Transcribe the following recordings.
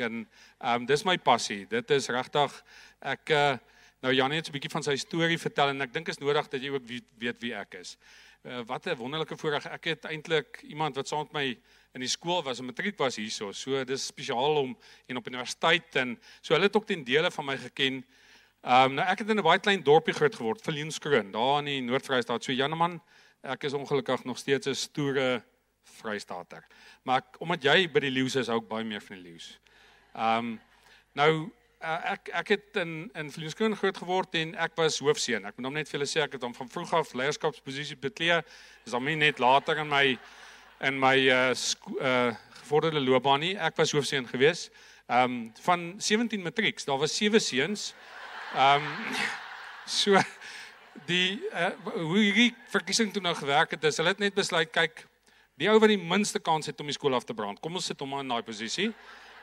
en ehm um, dis my passie. Dit is regtig ek uh, nou Janie het 'n bietjie van sy storie vertel en ek dink is nodig dat jy ook weet, weet wie ek is. Uh, wat 'n wonderlike voorreg. Ek het eintlik iemand wat saam met my in die skool was, 'n matriek was hierso. So dis spesiaal om en op universiteit en so hulle het ook ten dele van my geken. Ehm um, nou ek het in 'n baie klein dorpie groot geword, Viljoenskroon, daar in die Noord-Vrystaat. So Janeman, ek is ongelukkig nog steeds 'n stoere Vrystaater. Maar ek, omdat jy by die leeu's is, hou ek baie meer van die leeu's. Ehm um, nou uh, ek ek het in in Viljoenskroon groot geword en ek was hoofseun. Ek moet hom net vir julle sê ek het hom van vroeg af leierskapsposisie beklee. Dis dan net later in my in my uh, uh gevorderde loopbaan nie. Ek was hoofseun gewees. Ehm um, van 17 matrieks, daar was sewe seuns. Ehm um, so die uh, hoe hierdie verkiesing toe nou gewerk het, is hulle het net besluit kyk Die ou wat die minste kans het om die skool af te brand. Kom ons sit hom in daai posisie.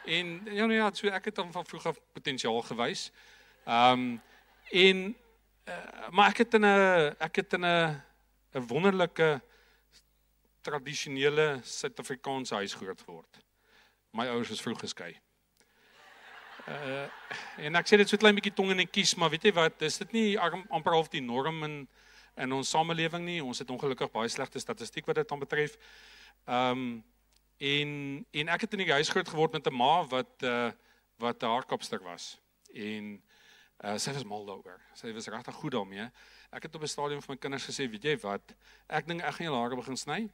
En ja nee ja, so ek het hom van vroeg af potensiaal gewys. Ehm um, en uh, maar ek het in 'n ek het in 'n 'n wonderlike tradisionele Suid-Afrikaanse huis groot geword. My ouers was vroeg geskei. Uh en ek sê dit so klein bietjie tong in die kies, maar weet jy wat, is dit nie amper half die norm in in ons samelewing nie. Ons het ongelukkig baie slegte statistiek wat dit dan betref. Ehm um, en en ek het in die huis groot geword met 'n ma wat uh wat 'n haarkapster was. En uh sy was mal daaroor. Sy was regtig goed daarmee. Ek het op 'n stadium vir my kinders gesê, weet jy wat? Ek dink ek gaan julle hare begin sny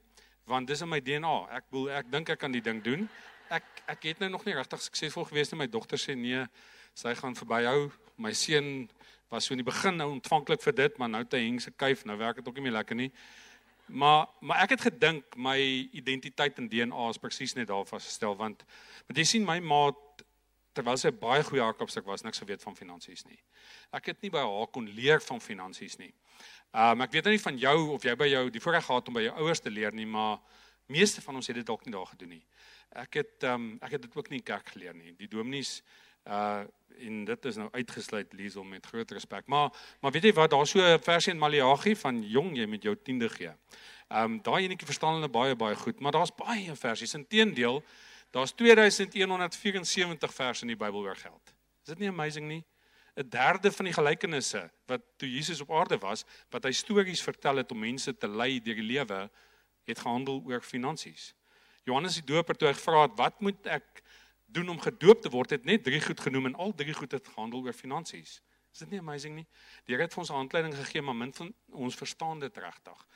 want dis in my DNA. Ek bedoel ek dink ek kan die ding doen. Ek ek het nou nog nie regtig suksesvol gewees nie. My dogter sê nee, sy gaan verbyhou. My seun was so in die begin nou ontvanklik vir dit, maar nou te heng se kuif, nou werk dit ook nie meer lekker nie. Maar maar ek het gedink my identiteit en DNA is presies net daar vasgestel want want jy sien my ma terwyl sy baie goeie hakopstuk was, niks geweet van finansies nie. Ek het nie by haar kon leer van finansies nie. Ehm um, ek weet nou nie van jou of jy by jou die voorreg gehad om by jou ouers te leer nie, maar meeste van ons het dit dalk nie daar gedoen nie. Ek het ehm um, ek het dit ook nie in kerk geleer nie. Die dominees uh en dit is nou uitgesluit Liesel met groot respek. Maar maar weet jy wat, daar's so 'n versie in Maleagi van jong jy met jou 10de gee. Um, daai enetjie verstaan hulle baie baie goed, maar daar's baie versies. Inteendeel, daar's 2174 verse in die Bybel oor geld. Is dit nie amazing nie? 'n Derde van die gelykenisse wat toe Jesus op aarde was, wat hy stories vertel het om mense te lei deur die lewe, het gehandel oor finansies. Johannes die Doper toe hy gevra het, "Wat moet ek doen om gedoop te word het net drie goed genoem en al drie goed het gehandel oor finansies. Is dit nie amazing nie? Die Here het vir ons 'n handleiding gegee, maar min van ons verstaan dit regtig.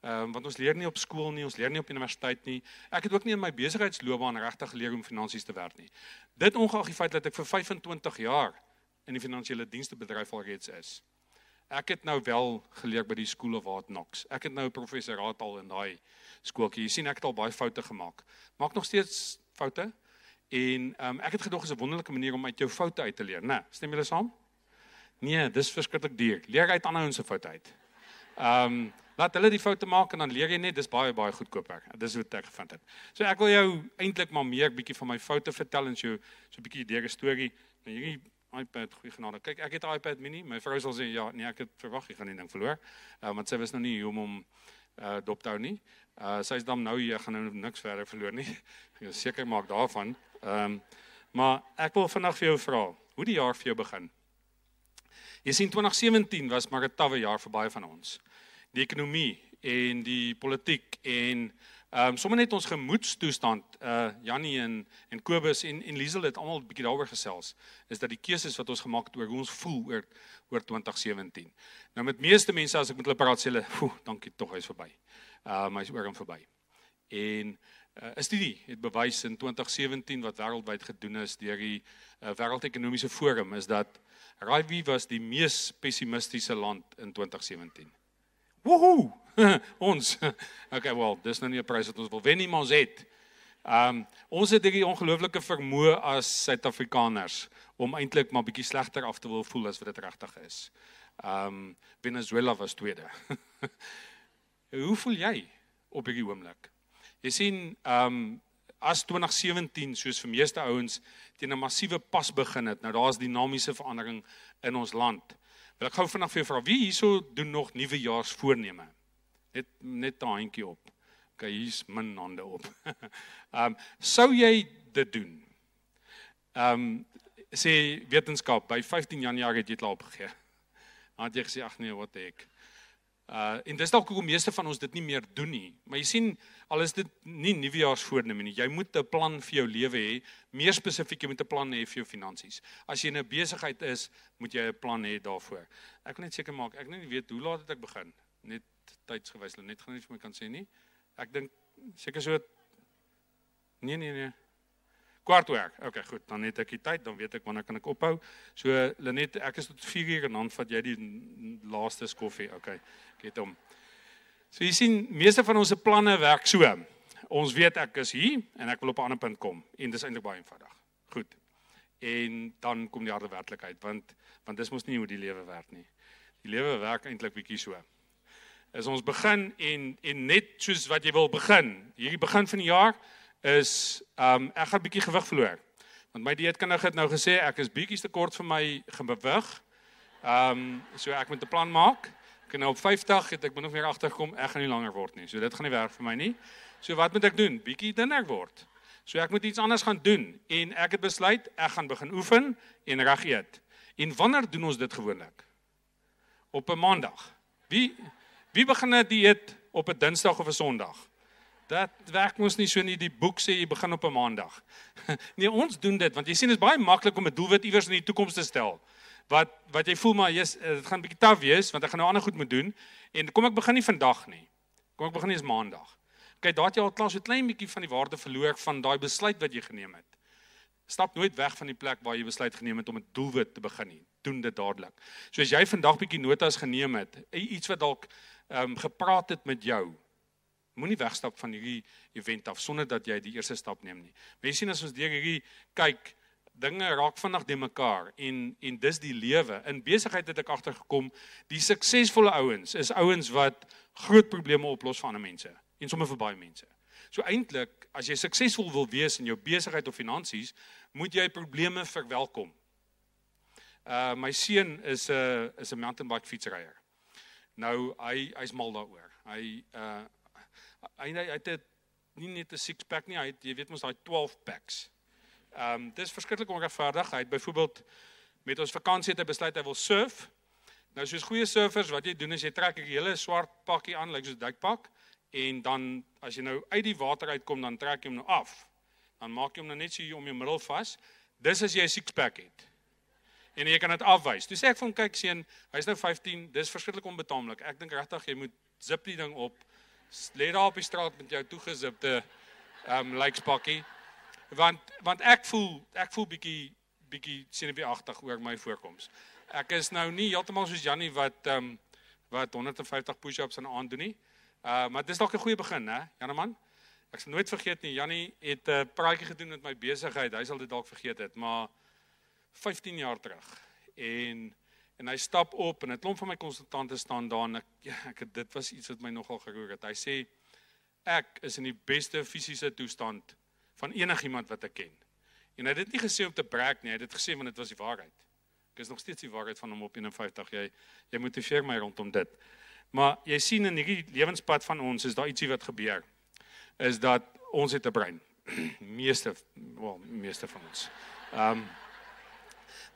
Ehm um, want ons leer nie op skool nie, ons leer nie op universiteit nie. Ek het ook nie in my besigheidsloopbaan regtig geleer hoe om finansies te werk nie. Dit ongeag die feit dat ek vir 25 jaar in die finansiële dienste bedryf alreeds is. Ek het nou wel geleer by die School of Hard Knocks. Ek het nou professoraat al in daai skooltjie. Jy sien ek het al baie foute gemaak. Maak nog steeds foute. En um, ek het gedog is 'n wonderlike manier om uit jou foute uit te leer, né? Nee, stem julle saam? Nee, dis verskriklik duur. Leer uit ander se foute uit. Ehm, um, laat hulle die foute maak en dan leer jy net, dis baie baie goedkoper. Dis wat ek gevind het. So ek wil jou eintlik maar meer bietjie van my foute vertel en so so 'n bietjie deur 'n storie. Nou hierdie iPad, goeie genade. Kyk, ek het 'n iPad mini. My vrou sal sê ja, nee, ek het verwag jy gaan die ding verloor. Uh, want sy was nog nie hier om hom uh dop te hou nie. Uh sy's dan nou hier gaan nou niks verder verloor nie. Ek seker maak daarvan. Ehm um, maar ek wil vandag vir jou vra, hoe die jaar vir jou begin. Jy sien 2017 was maar 'n tawwe jaar vir baie van ons. Die ekonomie en die politiek en ehm um, sommer net ons gemoedstoestand uh Jannie en en Kobus en en Liesel het almal 'n bietjie daaroor gesels is dat die keuses wat ons gemaak het oor hoe ons voel oor oor 2017. Nou met meeste mense as ek met hulle praat sê hulle, "Oeh, dankie tog, hy's verby." Ehm um, hy's oor en verby. En 'n uh, studie het bewys in 2017 wat wêreldwyd gedoen is deur die uh, Wêreldekonomiese Forum is dat Raai was die mees pessimistiese land in 2017. Woehoe! ons. Okay, well, dis nou nie 'n prys wat ons wil wen nie, maar ons het. Um ons het hierdie ongelooflike vermoë as Suid-Afrikaners om eintlik maar bietjie slegter af te wil voel as wat dit regtig is. Um Venezuela was tweede. Hoe voel jy op hierdie oomblik? Jy sien, ehm um, as 2017 soos vir meeste ouens teen 'n massiewe pas begin het. Nou daar's dinamiese verandering in ons land. Wil ek gou vinnig vir jou vra, wie hierso doen nog nuwejaarsvoorneme? Net net 'n handjie op. OK, hier's min hande op. Ehm um, sou jy dit doen? Ehm um, sê wetenskap by 15 Januarie het jy klaar opgegee. Dan het jy gesê ag nee, wat ek. Uh en dis dalk hoekom meeste van ons dit nie meer doen nie. Maar jy sien, al is dit nie nuwejaarsvoorneme nie. Jy moet 'n plan vir jou lewe hê. Meer spesifiek, jy moet 'n plan hê vir jou finansies. As jy in 'n besigheid is, moet jy 'n plan hê daarvoor. Ek wil net seker maak, ek net weet hoe laat het ek begin? Net tydsgewys, net gaan nie vir my kan sê nie. Ek dink seker so Nee nee nee kwart oor. Okay, goed, dan het ek die tyd, dan weet ek wanneer kan ek ophou. So Lenet, ek is tot 4 uur en dan vat jy die laaste koffie. Okay. Ek het hom. So jy sien, meeste van ons se planne werk so. Ons weet ek is hier en ek wil op 'n ander punt kom en dis eintlik baie eenvoudig. Goed. En dan kom die harde werklikheid want want dis mos nie hoe die lewe werk nie. Die lewe werk eintlik bietjie so. As ons begin en en net soos wat jy wil begin, hierdie begin van die jaar, is ehm um, ek gaan 'n bietjie gewig verloor. Want my dieetkundige het nou gesê ek is bietjie te kort vir my gewig. Ehm um, so ek moet 'n plan maak. Ek nou op 50 het ek min of meer agtergekom ek gaan nie langer word nie. So dit gaan nie werk vir my nie. So wat moet ek doen? Bietjie dunner word. So ek moet iets anders gaan doen en ek het besluit ek gaan begin oefen en reg eet. En wanneer doen ons dit gewoonlik? Op 'n maandag. Wie wie begin 'n dieet op 'n Dinsdag of 'n Sondag? Dat werk mos nie so nie. Die boek sê jy begin op 'n maandag. Nee, ons doen dit want jy sien dit is baie maklik om 'n doelwit iewers in die toekoms te stel. Wat wat jy voel maar jy's dit gaan 'n bietjie taaf wees want ek gaan nou ander goed moet doen en kom ek begin nie vandag nie. Kom ek begin nie eens maandag. Kyk, daar het jy al klaar so klein bietjie van die waarde verloor van daai besluit wat jy geneem het. Stap nooit weg van die plek waar jy besluit geneem het om 'n doelwit te begin nie. Doen dit dadelik. So as jy vandag bietjie notas geneem het, iets wat dalk ehm um, gepraat het met jou Moenie wegstap van hierdie event af sonder dat jy die eerste stap neem nie. Jy sien as ons deur hierdie kyk, dinge raak vinnig de mekaar en en dis die lewe. In besigheid het ek agtergekom, die suksesvolle ouens is ouens wat groot probleme oplos vir ander mense en sommer vir baie mense. So eintlik, as jy suksesvol wil wees in jou besigheid of finansies, moet jy probleme verwelkom. Uh my seun is 'n uh, is 'n mountain bike fietsryer. Nou hy hy's mal daaroor. Hy uh hy hy het dit nie net 'n six pack nie, hy het jy weet mos daai 12 packs. Ehm um, dis verskriklik onregverdig. Hy het byvoorbeeld met ons vakansie het hy besluit hy wil surf. Nou soos goeie surfers wat jy doen is jy trek 'n hele swart pakkie aan, lyk like soos 'n duikpak en dan as jy nou uit die water uitkom dan trek jy hom nou af. Dan maak jy hom nou net so hier om jou middel vas. Dis as jy 'n six pack het. En jy kan dit afwys. Toe sê ek vir hom kyk seun, hy's nou 15, dis verskriklik onbetaamlik. Ek dink regtig jy moet zip die ding op lê daar op die straat met jou toegezipte ehm um, lykspakkie. Want want ek voel ek voel bietjie bietjie senuweeagtig oor my voorkoms. Ek is nou nie heeltemal soos Jannie wat ehm um, wat 150 push-ups aan aand doen nie. Uh maar dis dalk 'n goeie begin, hè, Janeman? Ek sal nooit vergeet nie, Jannie het 'n uh, praatjie gedoen met my besigheid. Hy sal dit dalk vergeet het, maar 15 jaar terug. En en hy stap op en 'n klomp van my konsultante staan daar en ek ja, ek dit was iets wat my nogal geroer het. Hy sê ek is in die beste fisiese toestand van enigiemand wat ek ken. En hy het dit nie gesê om te brag nie, hy het dit gesê want dit was die waarheid. Ek is nog steeds die waarheid van hom op 51. Jy jy motiveer my rondom dit. Maar jy sien in hierdie lewenspad van ons is daar ietsie wat gebeur. Is dat ons het 'n brein. meeste wel meeste van ons. Ehm um,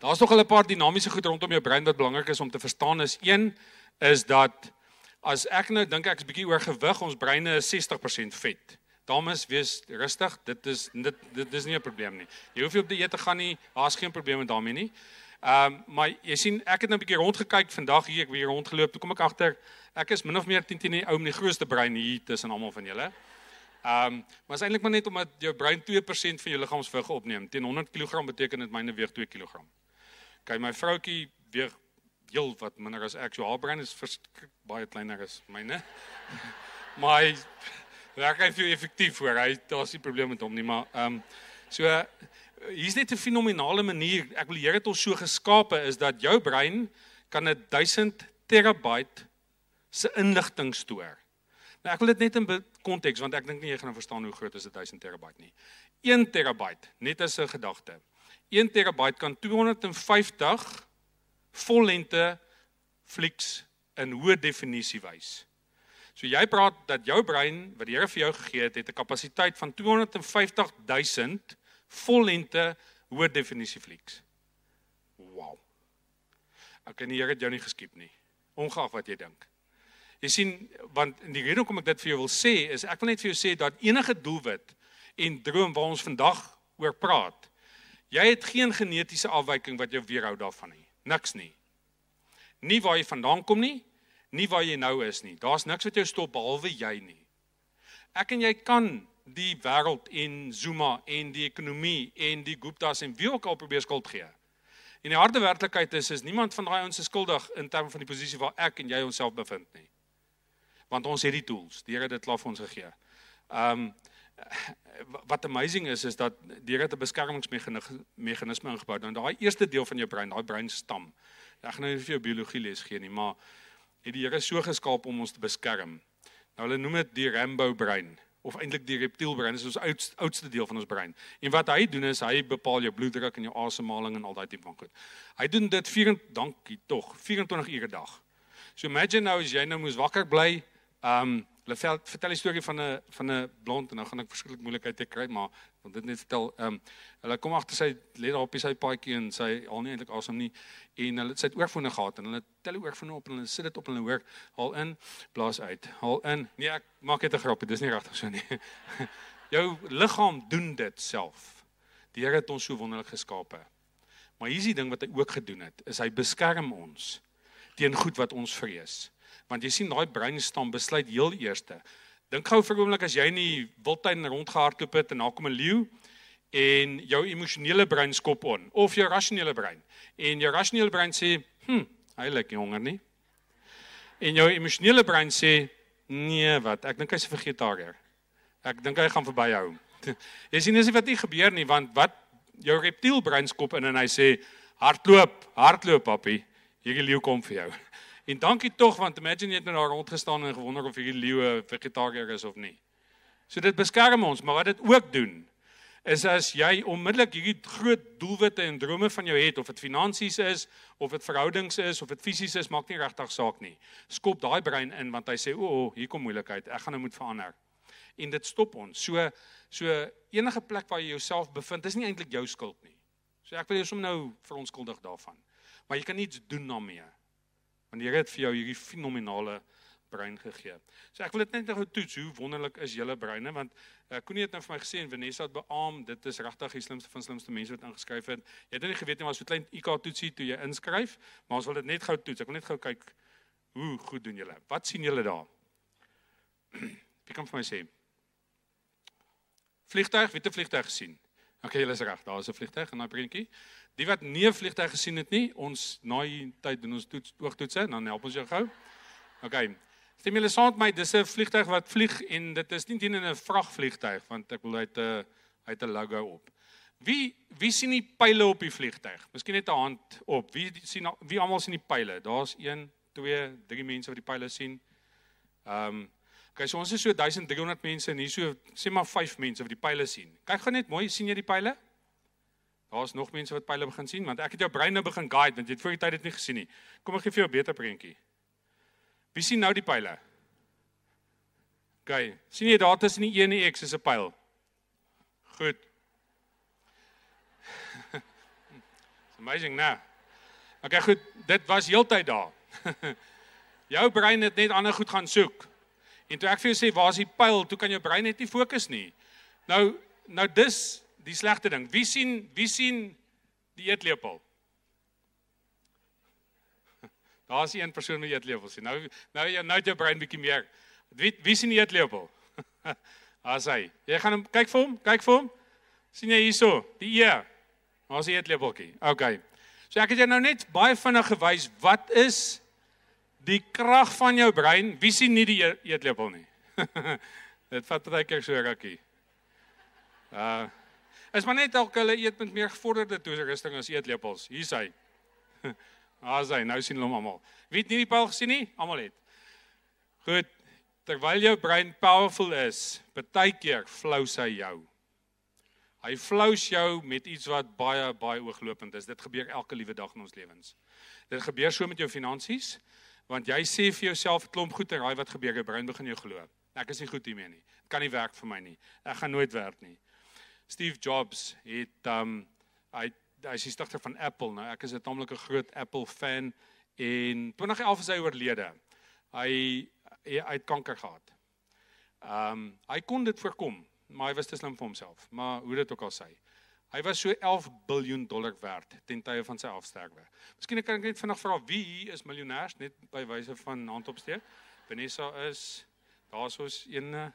Daar's nog 'n paar dinamiese goed rondom jou brein wat belangrik is om te verstaan. Is een is dat as ek nou dink ek is bietjie oorgewig, ons breine is 60% vet. Dames, wees rustig. Dit is dit dit is nie 'n probleem nie. Jy hoef nie op die eet te gaan nie. Daar's geen probleem met daarmee nie. Ehm um, maar jy sien ek het nou 'n bietjie rondgekyk vandag hier ek weer rondgeloop. Toe kom ek agter ek is min of meer 10 teen die ou met die grootste brein hier tussen almal van julle. Ehm um, maar is eintlik maar net omdat jou brein 2% van jou liggaamsvig opneem. Teen 100 kg beteken dit myne weeg 2 kg. Kyk, my vroutjie weeg heel wat minder as ek. So haar brein is baie kleiner as myne. maar hy werk hy veel effektief hoor. Hy daar's nie probleem met hom nie, maar ehm um, so hier's net 'n fenominale manier. Ek wil die Here het ons so geskape is dat jou brein kan 'n 1000 terabyte se inligting stoor. Nou ek wil dit net in konteks want ek dink nie jy gaan verstaan hoe groot is dit 1000 terabyte nie. 1 terabyte net as 'n gedagte. 1 terabyte kan 250 vollengte flieks in hoë definisie wys. So jy praat dat jou brein wat die Here vir jou gegee het, het 'n kapasiteit van 250 000 vollengte Hoë definisie flieks. Wow. Ek kan die Here jou nie geskiep nie. Ongeag wat jy dink. Jy sien want die rede hoekom ek dit vir jou wil sê is ek wil net vir jou sê dat enige doelwit en droom waar ons vandag oor praat, jy het geen genetiese afwyking wat jou weerhou daarvan nie. Niks nie. Nie waar jy vandaan kom nie, nie waar jy nou is nie. Daar's niks wat jou stop behalwe jy nie. Ek en jy kan die wêreld en Zuma en die ekonomie en die Guptas en wie ook al probeer skuld gee. En die harde werklikheid is is niemand van daai ons is skuldig in terme van die posisie waar ek en jy onsself bevind nie. Want ons het die tools. Die Here het dit klaar vir ons gegee. Um wat amazing is is dat Here het 'n beskermingsmeganisme ingebou. Dan daai eerste deel van jou brein, daai breinstam. Ek gaan nou nie vir jou biologie les gee nie, maar het die Here so geskaap om ons te beskerm. Nou hulle noem dit die Rambo brein of eintlik die reptielbrein is ons oudste oudste deel van ons brein. En wat hy doen is hy bepaal jou bloeddruk en jou asemhaling en al daai tipe van goed. Hy doen dit 24 dankie tog 24 ure 'n dag. So imagine nou as jy nou moes wakker bly, ehm um, Hulle vertel 'n storie van 'n van 'n blond en nou gaan ek verskriklik moeilikheid te kry, maar want dit net vertel ehm um, hulle kom agter sy lê daar op sy paadjie en sy al nie eintlik asem nie en hulle sit oorfone gehad en hulle tel die oorfone op en hulle sit dit op en hulle hoor haal in, blaas uit, haal in. Nee, ek maak net 'n grapie, dis nie regtig so nie. Jou liggaam doen dit self. Die Here het ons so wonderlik geskape. Maar hier's die ding wat hy ook gedoen het, is hy beskerm ons teen goed wat ons vrees want jy sien daai breinstam besluit heel eerste. Dink gou vir 'n oomblik as jy in die wildtuin rondgehardloop het en daar kom 'n leeu en jou emosionele brein skop on of jou rasionele brein en jou rasionele brein sê, "Hm, hy lyk nie honger nie." En jou emosionele brein sê, "Nee, wat? Ek dink hy's 'n vegetariër. Ek dink hy gaan verbyhou." Jy sien dis wat nie gebeur nie want wat jou reptielbrein skop in en hy sê, "Hardloop, hardloop, papi. Hierdie leeu kom vir jou." En dankie tog want imagine jy het nou daar rondgestaan en gewonder of hierdie leeu vegetariër is of nie. So dit beskerm ons, maar wat dit ook doen is as jy onmiddellik hierdie groot doelwitte en drome van jou het of dit finansies is of dit verhoudings is of dit fisies is, maak nie regtig saak nie. Skop daai brein in want hy sê o, oh, hier kom moeilikheid, ek gaan nou moet verander. En dit stop ons. So so enige plek waar jy jouself bevind, is nie eintlik jou skuld nie. So ek wil jou sommer nou verontskuldig daarvan. Maar jy kan niets doen daarmee. Want die Here het vir jou hierdie fenominale brein gegee. So ek wil dit net nou toets hoe wonderlik is julle breine want uh, Koenie het nou vir my gesê en Vanessa het beamoen dit is regtig die slimste van slimste mense wat ingeskryf het. Jy het nie geweet nie maar so klein IQ toetsie toe jy inskryf, maar ons wil dit net gou toets. Ek wil net gou kyk hoe goed doen julle. Wat sien julle daar? Wie kan vir my sê? Vliegtuig, wie het 'n vliegtuig gesien? OK, julle is reg. Daar is 'n vliegtuig in daai prentjie. Die wat nie 'n vliegtuig gesien het nie, ons na die tyd doen ons toets oogtoetse, dan help ons jou gou. OK. Stem julle saam met my, dis 'n vliegtuig wat vlieg en dit is nie teen 'n vragvliegtuig want ek wil uit 'n uit 'n logo op. Wie wie sien die pile op die vliegtuig? Miskien net 'n hand op. Wie sien wie almal sien die pile? Daar's 1 2 3 mense wat die pile sien. Ehm um, Okay, so ons is so 1300 mense en hier so sê maar 5 mense wat die pile sien. Kyk gou net mooi, sien jy die pile? Daar's nog mense wat pile begin sien want ek het jou brein nou begin guide want jy het voor die tyd dit nie gesien nie. Kom ek gee vir jou 'n beter prentjie. Wie sien nou die pile? OK, sien jy daar tussen die 1 en die X is 'n pyl. Goed. It's amazing now. OK, goed, dit was heeltyd daar. jou brein het net ander goed gaan soek. En toe ek vir jou sê waar is die pyl, toe kan jou brein net nie fokus nie. Nou nou dis die slegte ding. Wie sien wie sien die eetlepel? Daar's een persoon met eetlepel sien. Nou nou jy nou jou brein bietjie meer. Wie wie sien die eetlepel? As hy. Jy gaan hom kyk vir hom, kyk vir hom. sien jy hierso, die E. Daar's die eetlepeltjie. OK. So ek het jou nou net baie vinnig gewys wat is die krag van jou brein. Wie sien nie die e-, eetlepel nie? Dit vat baie keer so rukkie. Uh Is maar net dalk hulle eet met meer gevorderde toerusting as eetlepels. Hier's hy. Daar's hy. Nou sien hulle hom almal. Wie het nie die pyl gesien nie? Almal het. Goed. Terwyl jou brein powerful is, baie keer flous hy jou. Hy flous jou met iets wat baie baie ooglopend is. Dit gebeur elke liewe dag in ons lewens. Dit gebeur so met jou finansies, want jy sê vir jouself 'n klomp goed en raai wat gebeur? Jou brein begin jou glo. Ek is nie goed hiermee nie. Dit kan nie werk vir my nie. Ek gaan nooit werk nie. Steve Jobs het um Hy hy is die stigter van Apple. Nou ek is 'n taamlike groot Apple fan en 2011 is hy oorlede. Hy hy het kanker gehad. Um, hy kon dit voorkom, maar hy was te slim vir homself. Maar hoe dit ook al sê, hy was so 11 miljard dollar werd ten tye van sy afsterwe. Miskien kan ek net vinnig vra wie hier is miljonêers net by wyse van handopsteek. Vanessa is daar's ons een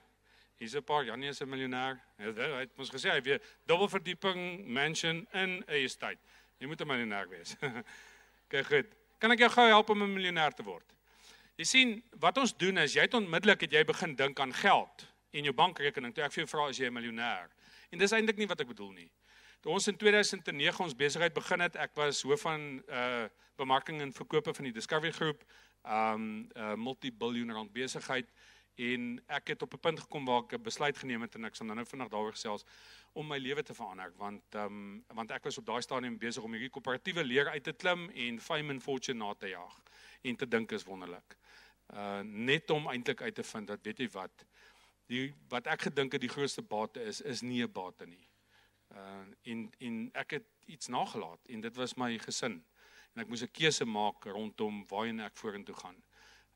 Hier's 'n paar Janie is 'n miljonair. Hy het mos gesê hy weer dubbel verdieping mansion in 'n estate. Jy moet 'n miljonair wees. Kyk goed. Kan ek jou gou help om 'n miljonair te word? Jy sien, wat ons doen is jy het onmiddellik het jy begin dink aan geld en jou bankrekening. Toe ek vir jou vra as jy 'n miljonair. En dis eintlik nie wat ek bedoel nie. Toe ons in 2009 ons besigheid begin het, ek was hoof van uh bemarking en verkope van die Discovery Groep, um 'n uh, multi-biljoen rand besigheid en ek het op 'n punt gekom waar ek 'n besluit geneem het en ek sal nou vinnig daaroor gesels om my lewe te verander want ehm um, want ek was op daai stadium besig om hierdie koöperatiewe leer uit te klim en fame and fortune na te jaag en te dink is wonderlik. Uh net om eintlik uit te vind dat weet jy wat die wat ek gedink het die grootste bate is is nie 'n bate nie. Uh en en ek het iets nagelaat en dit was my gesin en ek moes 'n keuse maak rondom waarheen ek vorentoe gaan.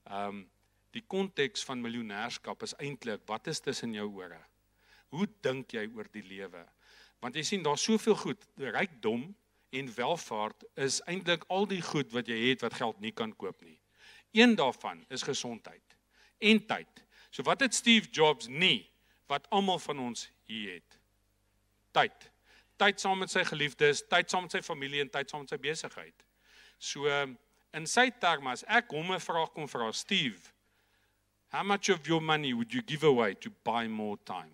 Ehm um, die konteks van miljonêerskap is eintlik wat is tussen jou ore? Hoe dink jy oor die lewe? Want jy sien daar's soveel goed, rykdom en welvaart is eintlik al die goed wat jy het wat geld nie kan koop nie. Een daarvan is gesondheid en tyd. So wat het Steve Jobs nie wat almal van ons hier het? Tyd. Tyd saam met sy geliefdes, tyd saam met sy familie en tyd saam met sy besigheid. So in sy terme as ek hom 'n vraag kom vra, Steve, How much of your money would you give away to buy more time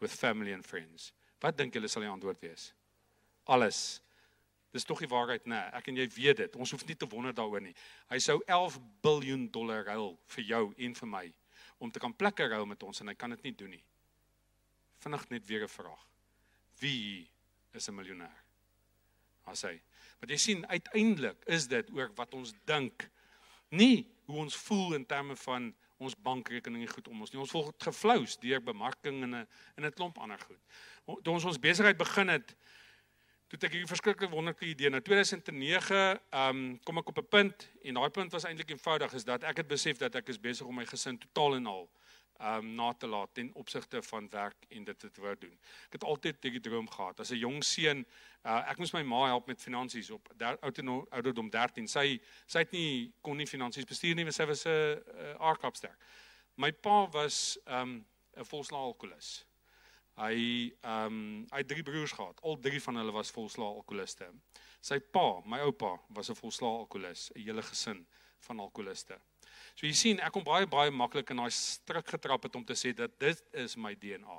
with family and friends? Wat dink julle sal die antwoord wees? Alles. Dis tog die waarheid, né? Nee, ek en jy weet dit. Ons hoef nie te wonder daaroor nie. Hy sou 11 miljard dollar ruil vir jou en vir my om te kan plekke ruil met ons en hy kan dit nie doen nie. Vinnig net weer 'n vraag. Wie is 'n miljonair? As hy. Want jy sien uiteindelik is dit oor wat ons dink, nie hoe ons voel in terme van ons bankrekening nie goed om ons nie. Ons volg geflous deur bemarking en 'n en 'n klomp ander goed. Toe ons ons besigheid begin het, toe ek hierdie verskriklike wonderlike idee nou 2009, ehm um, kom ek op 'n punt en daai punt was eintlik eenvoudig is dat ek het besef dat ek is besig om my gesin totaal en al um, na te laat ten opsigte van werk en dit te wou doen. Ek het altyd die droom gehad as 'n jong seun, uh, ek moes my ma help met finansies op ouderdom 13. Sy sy het nie kon nie finansies bestuur nie, sy was 'n uh, aardkapster. My pa was um, 'n volslae alkoholist. Hy um, hy het drie broers gehad. Al drie van hulle was volslae alkoholiste. Sy pa, my oupa, was 'n volslae alkoholist, 'n hele gesin van alkoholiste. So jy sien, ek kom baie baie maklik in daai struik getrap het om te sê dat dit is my DNA.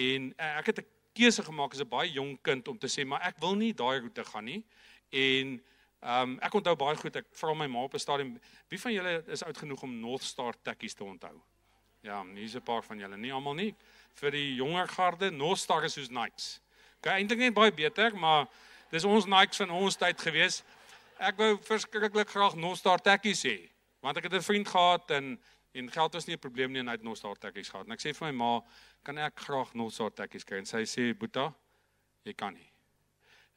En eh, ek het 'n keuse gemaak as 'n baie jong kind om te sê, maar ek wil nie daai roete gaan nie. En ehm um, ek onthou baie goed, ek vra my ma op 'n stadium, wie van julle is oud genoeg om North Star tekkies te onthou? Ja, hier's 'n paar van julle, nie almal nie. Vir die jonger garde, North Star is soos Nikes. Gaan eintlik net baie beter, maar dis ons Nikes van ons tyd gewees. Ek wou verskriklik graag North Star tekkies hê. Want ek het 'n vriend gehad en en geld was nie 'n probleem nie en hy het Nostar tekkies gehad. En ek sê vir my ma, kan ek graag Nostar tekkies kry? En sy sê, "Boeta, jy kan nie."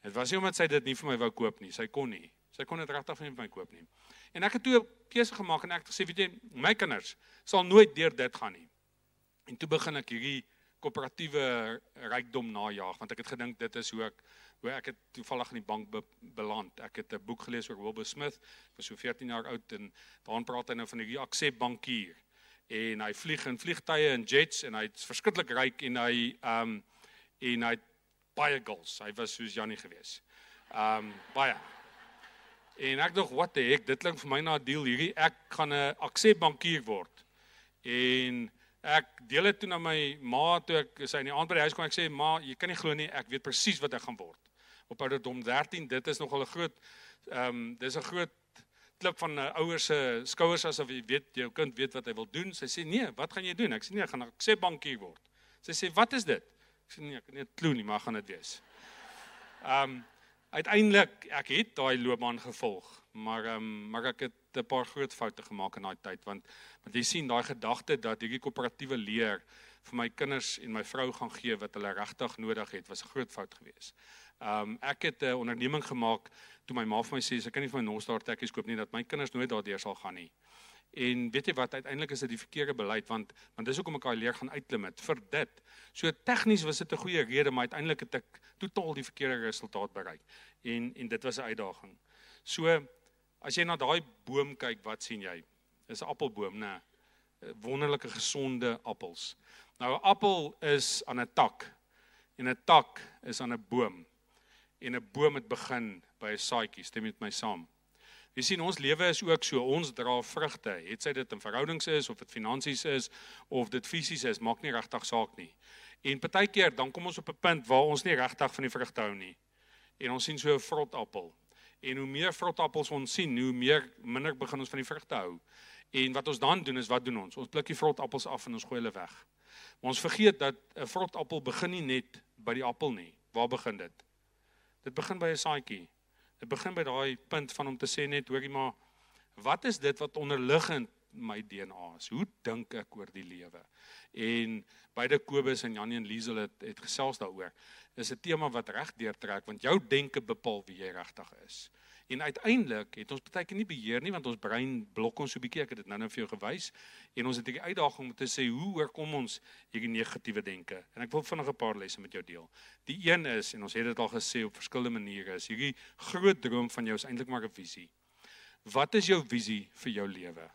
Dit was nie omdat sy dit nie vir my wou koop nie. Sy kon nie. Sy kon dit regtig vir my koop nie. En ek het toe 'n keuse gemaak en ek het gesê, "Weet jy, my kinders sal nooit deur dit gaan nie." En toe begin ek hierdie koöperatiewe rykdom najag want ek het gedink dit is hoe ek hoe ek het toevallig in die bank be, beland. Ek het 'n boek gelees oor Wilbur Smith, was so 14 jaar oud en daarin praat hy nou van die Accep bankier en hy vlieg in vliegtye en jets en hy's verskriklik ryk en hy ehm um, en hy baie goals. Hy was soos Janie gewees. Ehm um, baie. En ek dink wat heck, dit klink vir my na 'n deal hierdie. Ek gaan 'n Accep bankier word. En ek deel dit toe na my ma toe ek sy in die aand by die huis kom ek sê ma, jy kan nie glo nie, ek weet presies wat ek gaan word op ouderdom 13. Dit is nogal 'n groot ehm um, dis 'n groot klip van 'n ouers se skouers asof jy weet jou kind weet wat hy wil doen. Sy sê nee, wat gaan jy doen? Ek sê nee, ek gaan ek sê bankier word. Sy sê wat is dit? Ek sê nee, ek kan nie 'n klou nie, maar gaan dit wees. Ehm um, uiteindelik ek het daai loopbaan gevolg, maar ehm um, maar ek het 'n paar groot foute gemaak in daai tyd want want jy sien daai gedagte dat hierdie koöperatiewe leer vir my kinders en my vrou gaan gee wat hulle regtig nodig het was 'n groot fout geweest. Ehm um, ek het 'n onderneming gemaak toe my ma vir my sê sy kan nie vir my North Star tekkies koop nie dat my kinders nooit daardeur sal gaan nie. En weet jy wat uiteindelik is dit die verkeerde beleid want want dis hoekom ek al leer gaan uitklim het vir dit. So tegnies was dit 'n goeie rede maar uiteindelik het ek totaal die verkeerde resultaat bereik. En en dit was 'n uitdaging. So as jy na daai boom kyk, wat sien jy? Dis 'n appelboom, né? Wonderlike gesonde appels. Nou 'n appel is aan 'n tak en 'n tak is aan 'n boom. En 'n boom het begin by 'n saadjie, stem met my saam. Jy sien ons lewe is ook so, ons dra vrugte. Het sy dit in verhoudings is of dit finansies is of dit fisies is, maak nie regtig saak nie. En partykeer dan kom ons op 'n punt waar ons nie regtig van die vrugte hou nie. En ons sien so 'n vrot appel. En hoe meer vrot appels ons sien, hoe meer minder begin ons van die vrugte hou. En wat ons dan doen is wat doen ons? Ons pluk die vrot appels af en ons gooi hulle weg. Maar ons vergeet dat 'n vrot appel begin nie net by die appel nie. Waar begin dit? Dit begin by 'n saadjie. Dit begin by daai punt van om te sê net hoorie maar wat is dit wat onderliggend my DNA is? Hoe dink ek oor die lewe? En beide Kobus en Janie en Liesel het het gesels daaroor. Dis 'n tema wat reg deurtrek want jou denke bepaal wie jy regtig is. En uiteindelik het ons baie keer nie beheer nie want ons brein blok ons so 'n bietjie. Ek het dit nou-nou vir jou gewys en ons het hierdie uitdaging om te sê hoe oorkom ons hierdie negatiewe denke? En ek wil vinnig 'n paar lesse met jou deel. Die een is en ons het dit al gesê op verskillende maniere is hierdie groot droom van jou is eintlik maar 'n visie. Wat is jou visie vir jou lewe?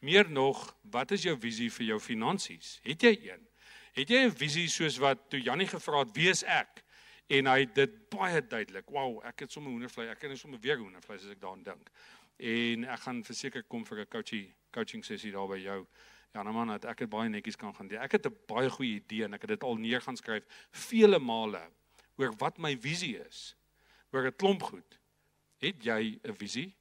Meer nog, wat is jou visie vir jou finansies? Het jy een? Het jy 'n visie soos wat toe Jannie gevra het, "Wie is ek?" En hy het dit baie duidelik. Wow, ek het sommer hoendervleis. Ek kan net sommer weer hoendervleis as ek daaraan dink. En ek gaan verseker kom vir 'n coaching coaching sessie daar by jou. Ja, nou man, ek het baie netjies kan gaan doen. Ek het 'n baie goeie idee en ek het dit al neer gaan skryf vele male oor wat my visie is. Oor 'n klomp goed. Het jy 'n visie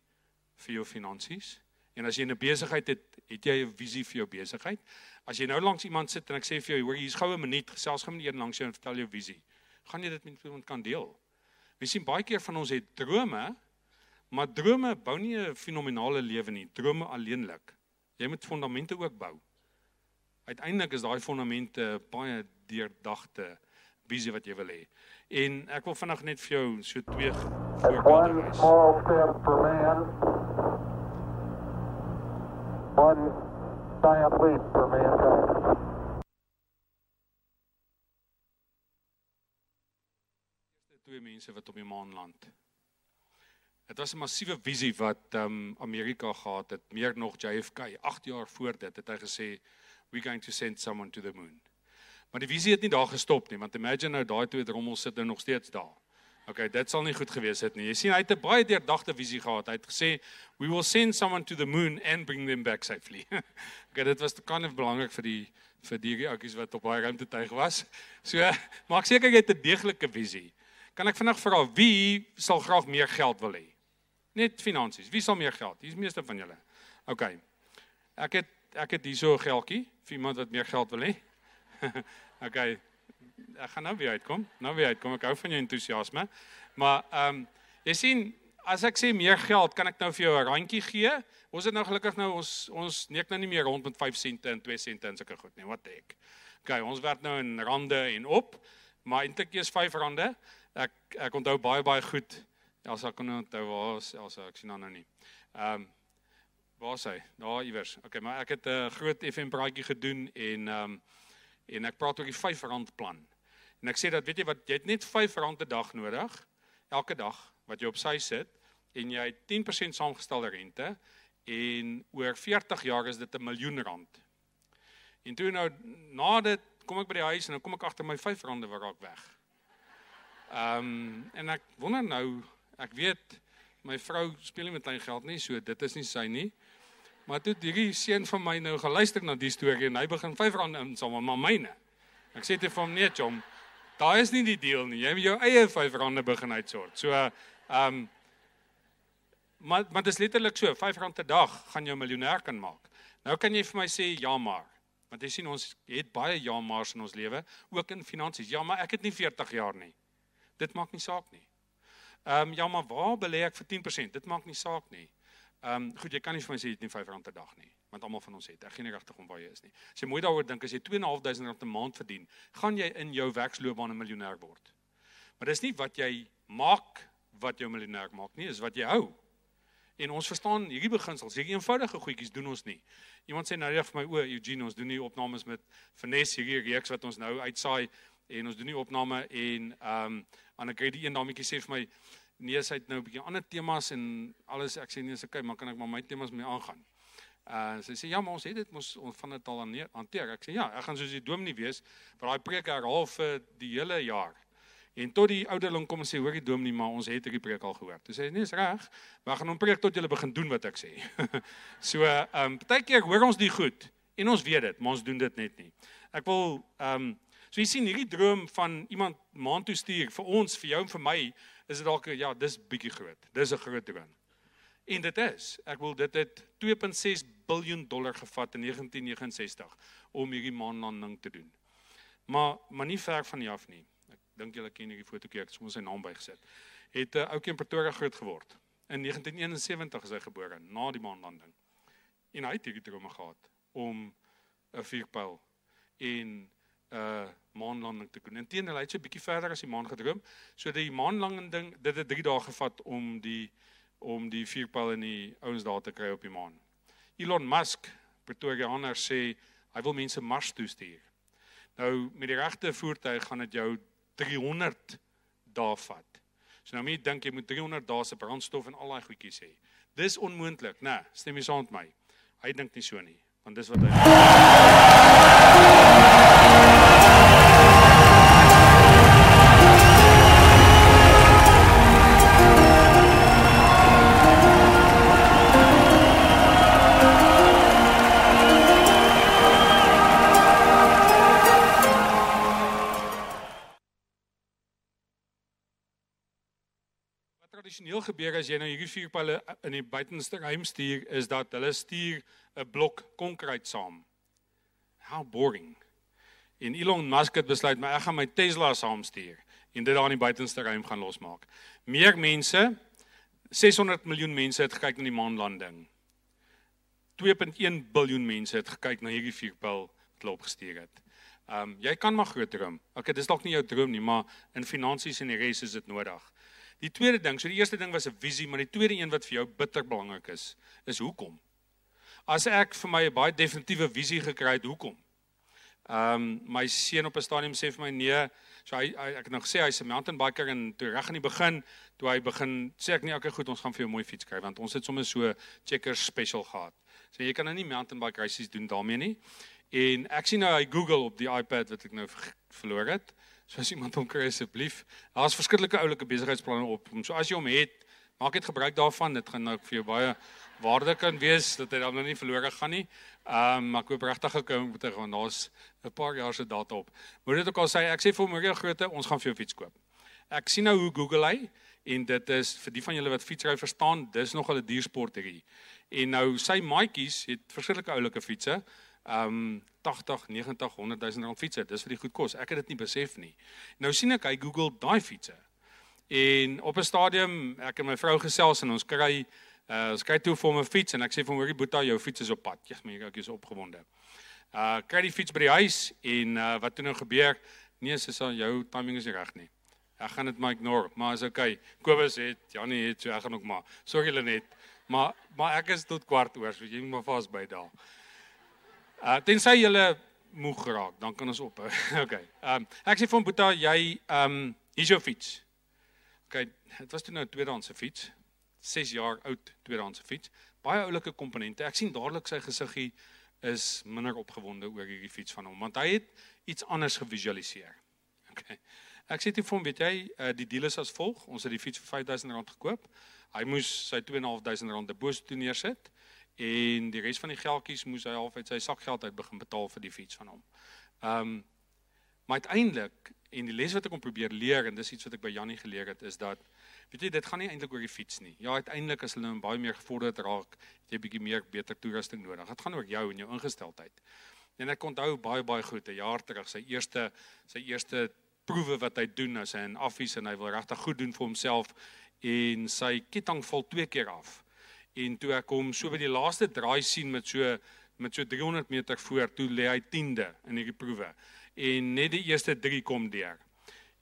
vir jou finansies? En as jy 'n besigheid het, het jy 'n visie vir jou besigheid? As jy nou langs iemand sit en ek sê vir jou, hoor, hier's goue minuut, gesels gou met een langs jou en vertel jou visie gaan jy dit met iemand kan deel. Ons sien baie keer van ons het drome, maar drome bou nie 'n fenominale lewe nie. Drome alleenlik. Jy moet fondamente ook bou. Uiteindelik is daai fondamente baie deurdagte visie wat jy wil hê. En ek wil vinnig net vir jou so twee voorbeelde wys. One giant leap for mankind. Twee mense wat op die maan land. Dit was 'n massiewe visie wat um Amerika gehad het, meer nog JFK 8 jaar voor dit het hy gesê we going to send someone to the moon. Maar die visie het nie daar gestop nie, want imagine nou daai twee drommels sit nou nog steeds daar. Okay, dit sal nie goed gewees het nie. Jy sien hy het 'n baie deurdagte visie gehad. Hy het gesê we will send someone to the moon and bring them back safely. okay, dit was kind of belangrik vir die vir die ouetjies wat op baie ruimtetuig was. So, maak seker jy het 'n deeglike visie. Kan ek vinnig vra wie sal graag meer geld wil hê? Net finansies. Wie sal meer geld? Hier's meeste van julle. OK. Ek het ek het hierso 'n geldjie vir iemand wat meer geld wil hê. OK. Ek gaan nou weer uitkom. Nou weer uitkom. Ek hou van jou entoesiasme. Maar ehm um, jy sien as ek sê meer geld, kan ek nou vir jou 'n randjie gee? Ons het nou gelukkig nou ons ons neek nou nie meer rond met 5 sente en 2 sente en sulke goed nie. Wat ek. OK, ons werk nou in rande en op. Maar eintlik is 5 rande ek ek onthou baie baie goed. Elsa kon onthou waar is Elsa, ek sien haar nou nie. Ehm um, waar is hy? Daar iewers. Okay, maar ek het 'n groot FM praatjie gedoen en ehm um, en ek praat oor die R5 plan. En ek sê dat weet jy wat, jy het net R5 'n dag nodig elke dag wat jy op sy sit en jy het 10% saamgestelde rente en oor 40 jaar is dit 'n miljoen rand. En toe nou na dit kom ek by die huis en dan kom ek agter my R5 wat raak weg. Ehm um, en ek wonder nou, ek weet my vrou speel nie met klein geld nie, so dit is nie sy nie. Maar toe hierdie seun van my nou geluister na die storie en hy begin R5 insamel, maar myne. Ek sê te vir hom nee, chom. Daai is nie die deal nie. Jy moet jou eie R5 begin uitsort. So ehm um, maar maar dit is letterlik so, R5 'n dag gaan jou miljonair kan maak. Nou kan jy vir my sê ja maar. Want jy sien ons het baie ja maar's in ons lewe, ook in finansies. Ja, maar ek het nie 40 jaar nie. Dit maak nie saak nie. Ehm um, ja, maar waar belê ek vir 10%? Dit maak nie saak nie. Ehm um, goed, jy kan nie vir my sê jy het nie R5 'n dag nie, want almal van ons het. Ek gee nie regtig om waar jy is nie. As jy mooi daaroor dink, as jy R2.500 'n maand verdien, gaan jy in jou werksloopbaan 'n miljonair word. Maar dis nie wat jy maak wat jou miljonair maak nie, is wat jy hou. En ons verstaan hierdie beginsels, hierdie eenvoudige goedjies doen ons nie. Iemand sê nou reg vir my o, Eugene, ons doen nie opnames met finesse hierdie reeks wat ons nou uitsaai en ons doen nie opname en ehm um, Anneke die een dametjie sê vir my nee, sy het nou 'n bietjie ander temas en alles ek sê nee, is okay, maar kan ek maar my temas mee aangaan. Uh sy sê ja, maar ons het dit mos ons van dit al hanteer. Ek sê ja, ek gaan soos die dominee wees vir daai preek herhaal vir die hele jaar. En tot die ouderling kom en sê hoor die dominee, maar ons het hierdie preek al gehoor. Toe sê hy nee, is reg. Maar gaan hom preek tot jy begin doen wat ek sê. so ehm um, partykeer hoor ons die goed en ons weet dit, maar ons doen dit net nie. Ek wil ehm um, so jy sien hierdie droom van iemand maand toe stuur vir ons, vir jou en vir my, is dit dalk ja, dis bietjie groot. Dis 'n groot droom. En dit is, ek wil dit het 2.6 miljard dollar gevat in 1969 om hierdie maanlanding te doen. Maar maar nie ver van hier af nie. Ek dink julle ken hierdie fotootjie, ek het sommer sy naam bygesit. Het 'n uh, ouetjie in Pretoria groot geword. In 1971 is hy gebore, na die maanlanding. En hy het hierdie drome gehad om 'n vuurpyl en 'n uh, maanlanding te doen. Inteendeel, hy het so 'n bietjie verder as die maan gedroom. So die maanlanding ding, dit het 3 dae gevat om die om die vuurpyl in die ouens daar te kry op die maan. Elon Musk, Pretoriaaner sê hy wil mense Mars toe stuur. Nou met die regte voertuig gaan dit jou 300 dae vat. So nou moet jy dink jy moet 300 dae se brandstof en al daai goedjies hê. Dis onmoontlik, né? Nee, stem jy saam met my? Hy dink nie so nie, want dis wat hy tradisioneel gebeur as jy nou hierdie vier pile in die buitenste ruim stuur is dat hulle stuur 'n blok konkreet saam. How boring. En Elon Musk het besluit maar ek gaan my Tesla saam stuur en dit daar in die buitenste ruim gaan losmaak. Meer mense 600 miljoen mense het gekyk na die maanlanding. 2.1 biljoen mense het gekyk na hierdie vier pile wat hulle opgestuur het. Ehm um, jy kan maar groot droom. Okay, dis dalk nie jou droom nie, maar in finansies en die res is dit nodig. Die tweede ding, so die eerste ding was 'n visie, maar die tweede een wat vir jou bitter belangrik is, is hoekom. As ek vir my 'n baie definitiewe visie gekry het, hoekom? Ehm um, my seun op 'n stadium sê vir my nee, so hy, hy ek het nou gesê hy's 'n mountain biker en toe reg aan die begin, toe hy begin sê ek nee, okay goed, ons gaan vir jou 'n mooi fiets kry want ons het sommer so checkers special gehad. So jy kan nou nie mountain bike races doen daarmee nie. En ek sien nou hy Google op die iPad wat ek nou verloor het. So as iemand hom kry asseblief. Daar's verskillike oulike besigheidsplanne op. So as jy hom het, maak dit gebruik daarvan. Dit gaan nou vir jou baie waarde kan wees dat hy dan nou nie verlore gaan nie. Ehm um, maar ek hoop regtig ek kom met want daar's 'n paar jaar se data op. Moet dit ook al sê ek sê vir hom Maria Grote, ons gaan vir jou fiets koop. Ek sien nou hoe Google hy en dit is vir die van julle wat fietsry verstaan, dis nogal 'n duur sport hierdie. En nou sy maatjies het verskillike oulike fietses um 80, 90, 100 000 rand fietsse. Dis wat die goed kos. Ek het dit nie besef nie. Nou sien ek hy Google daai fietsse. En op 'n stadium, ek en my vrou gesels en ons kry uh ons kry toe vir 'n fiets en ek sê vir hom, "Hoorie Boeta, jou fiets is op pad." Ja, my ek is opgewonde. Uh kry die fiets by die huis en uh wat toe nou gebeur? Nee, sê jou timing is nie reg nie. Ek gaan dit maar ignore, maar is okay. Kobus het, Janie het, so ek gaan ook maar. Sorry Lenet. Maar maar ek is tot kwart oor, so jy moet maar vas by daal. Uh tensy jy moeg geraak, dan kan ons op. okay. Ehm um, ek sê vir Boeta, jy ehm um, hier's jou fiets. Okay, dit was toe nou 'n tweedehandse fiets. 6 jaar oud tweedehandse fiets. Baie oulike komponente. Ek sien dadelik sy gesiggie is minder opgewonde oor hierdie fiets van hom, want hy het iets anders gevisualiseer. Okay. Ek sê toe vir hom, weet jy, uh, die deal is as volg. Ons het die fiets vir R5000 gekoop. Hy moes sy R2500 deposito neersit en die res van die geldjies moes hy half uit sy sakgeld uit begin betaal vir die fiets van hom. Ehm um, maar uiteindelik en die les wat ek om probeer leer en dis iets wat ek by Jannie geleer het is dat weet jy dit gaan nie eintlik oor die fiets nie. Ja, uiteindelik as hulle nou baie meer gevorderd raak, het jy bietjie meer beter toerusting nodig. Dit gaan oor jou en jou ingesteldheid. En ek onthou baie baie goed 'n jaar terug sy eerste sy eerste proewe wat hy doen as hy in affies en hy wil regtig goed doen vir homself en sy ketting val twee keer af en toe ek hom so by die laaste draai sien met so met so 300 meter voor toe lê hy 10de in hierdie proewe en net die eerste 3 kom deur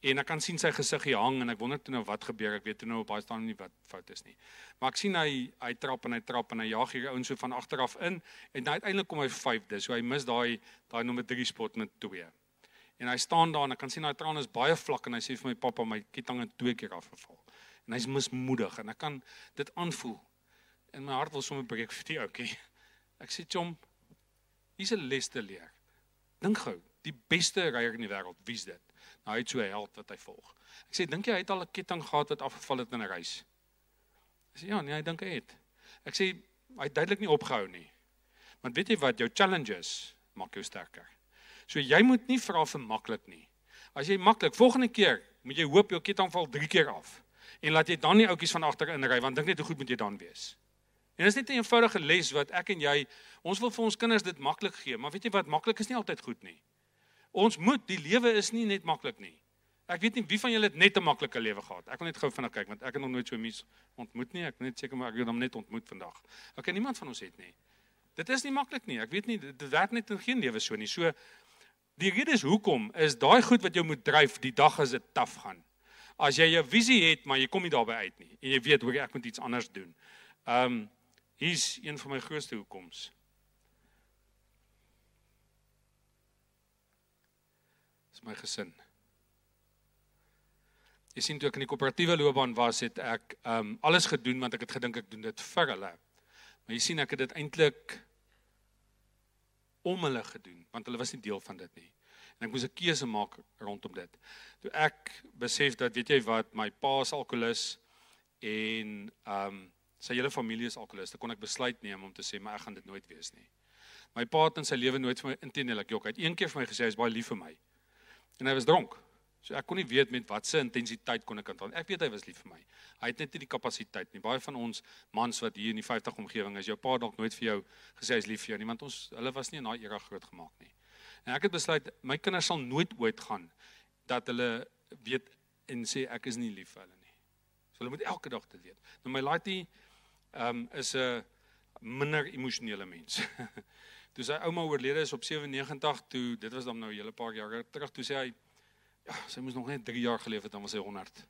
En ek kan sien sy gesig hang en ek wonder toe nou wat gebeur. Ek weet toe nou op baie staan nie wat fout is nie. Maar ek sien hy hy trap en hy trap en hy jaag hier ouens so van agter af in en nou uiteindelik kom hy vyfde. So hy mis daai daai nommer 3 spot met 2. En hy staan daar en ek kan sien daai traan is baie vlak en hy sê vir my pappa my ketting het twee keer afgeval. En hy's mismoedig en ek kan dit aanvoel. In my hart wil sommer breek vir die ouetjie. Ek sê chom, hier's 'n les te leer. Dink gou, die beste ryer in die wêreld, wie's dit? Nou hy het so 'n held wat hy volg. Ek sê dink jy hy het al 'n ketting gehad wat afgeval het in 'n reis? Hy sê ja, nee, hy dink hy het. Ek sê hy het duidelik nie opgehou nie. Want weet jy wat jou challenges maak jou sterker. So jy moet nie vra vir maklik nie. As jy maklik, volgende keer moet jy hoop jou ketting val 3 keer af. En laat jy dan nie oudjies van agter in ry want dink net hoe goed moet jy dan wees. En dit is net 'n eenvoudige les wat ek en jy ons wil vir ons kinders dit maklik gee, maar weet jy wat maklik is nie altyd goed nie. Ons moet die lewe is nie net maklik nie. Ek weet nie wie van julle het net 'n maklike lewe gehad. Ek wil net gou vinnig kyk want ek het nog nooit so mens ontmoet nie. Ek net seker maar ek het hom net ontmoet vandag. Okay, niemand van ons het nie. Dit is nie maklik nie. Ek weet nie dit werk net in geen lewe so nie. So die rede is hoekom is daai goed wat jou moet dryf die dag as dit taaf gaan. As jy 'n visie het, maar jy kom nie daarby uit nie en jy weet hoe ek moet iets anders doen. Ehm um, hier's een van my grootste hoekoms. my gesin. Jy sien toe ek in die koöperatiewe loopbaan was, het ek um alles gedoen want ek het gedink ek doen dit vir hulle. Maar jy sien ek het dit eintlik om hulle gedoen want hulle was nie deel van dit nie. En ek moes 'n keuse maak rondom dit. Toe ek besef dat weet jy wat, my pa is alkolikus en um sy hele familie is dan kon ek besluit neem om te sê maar ek gaan dit nooit wees nie. My pa het in sy lewe nooit vir my intendeel ek jok, hy het een keer vir my gesê hy is baie lief vir my. En hy was dronk. So ek kon nie weet met watter intensiteit kon ek aan. Ek weet hy was lief vir my. Hy het net nie die kapasiteit nie. Baie van ons mans wat hier in die 50 omgewing is, jou pa dalk nooit vir jou gesê hy's lief vir jou nie, want ons hulle was nie in daai era groot gemaak nie. En ek het besluit my kinders sal nooit ooit gaan dat hulle weet en sê ek is nie lief vir hulle nie. So hulle moet elke dag dit weet. Nou my laaitie um, is 'n minder emosionele mens. toe sy ouma oorlede is op 97 toe dit was dan nou 'n hele paar jaar terug toe sê hy ja sy moes nog net 3 jaar geleef het dan was sy 100.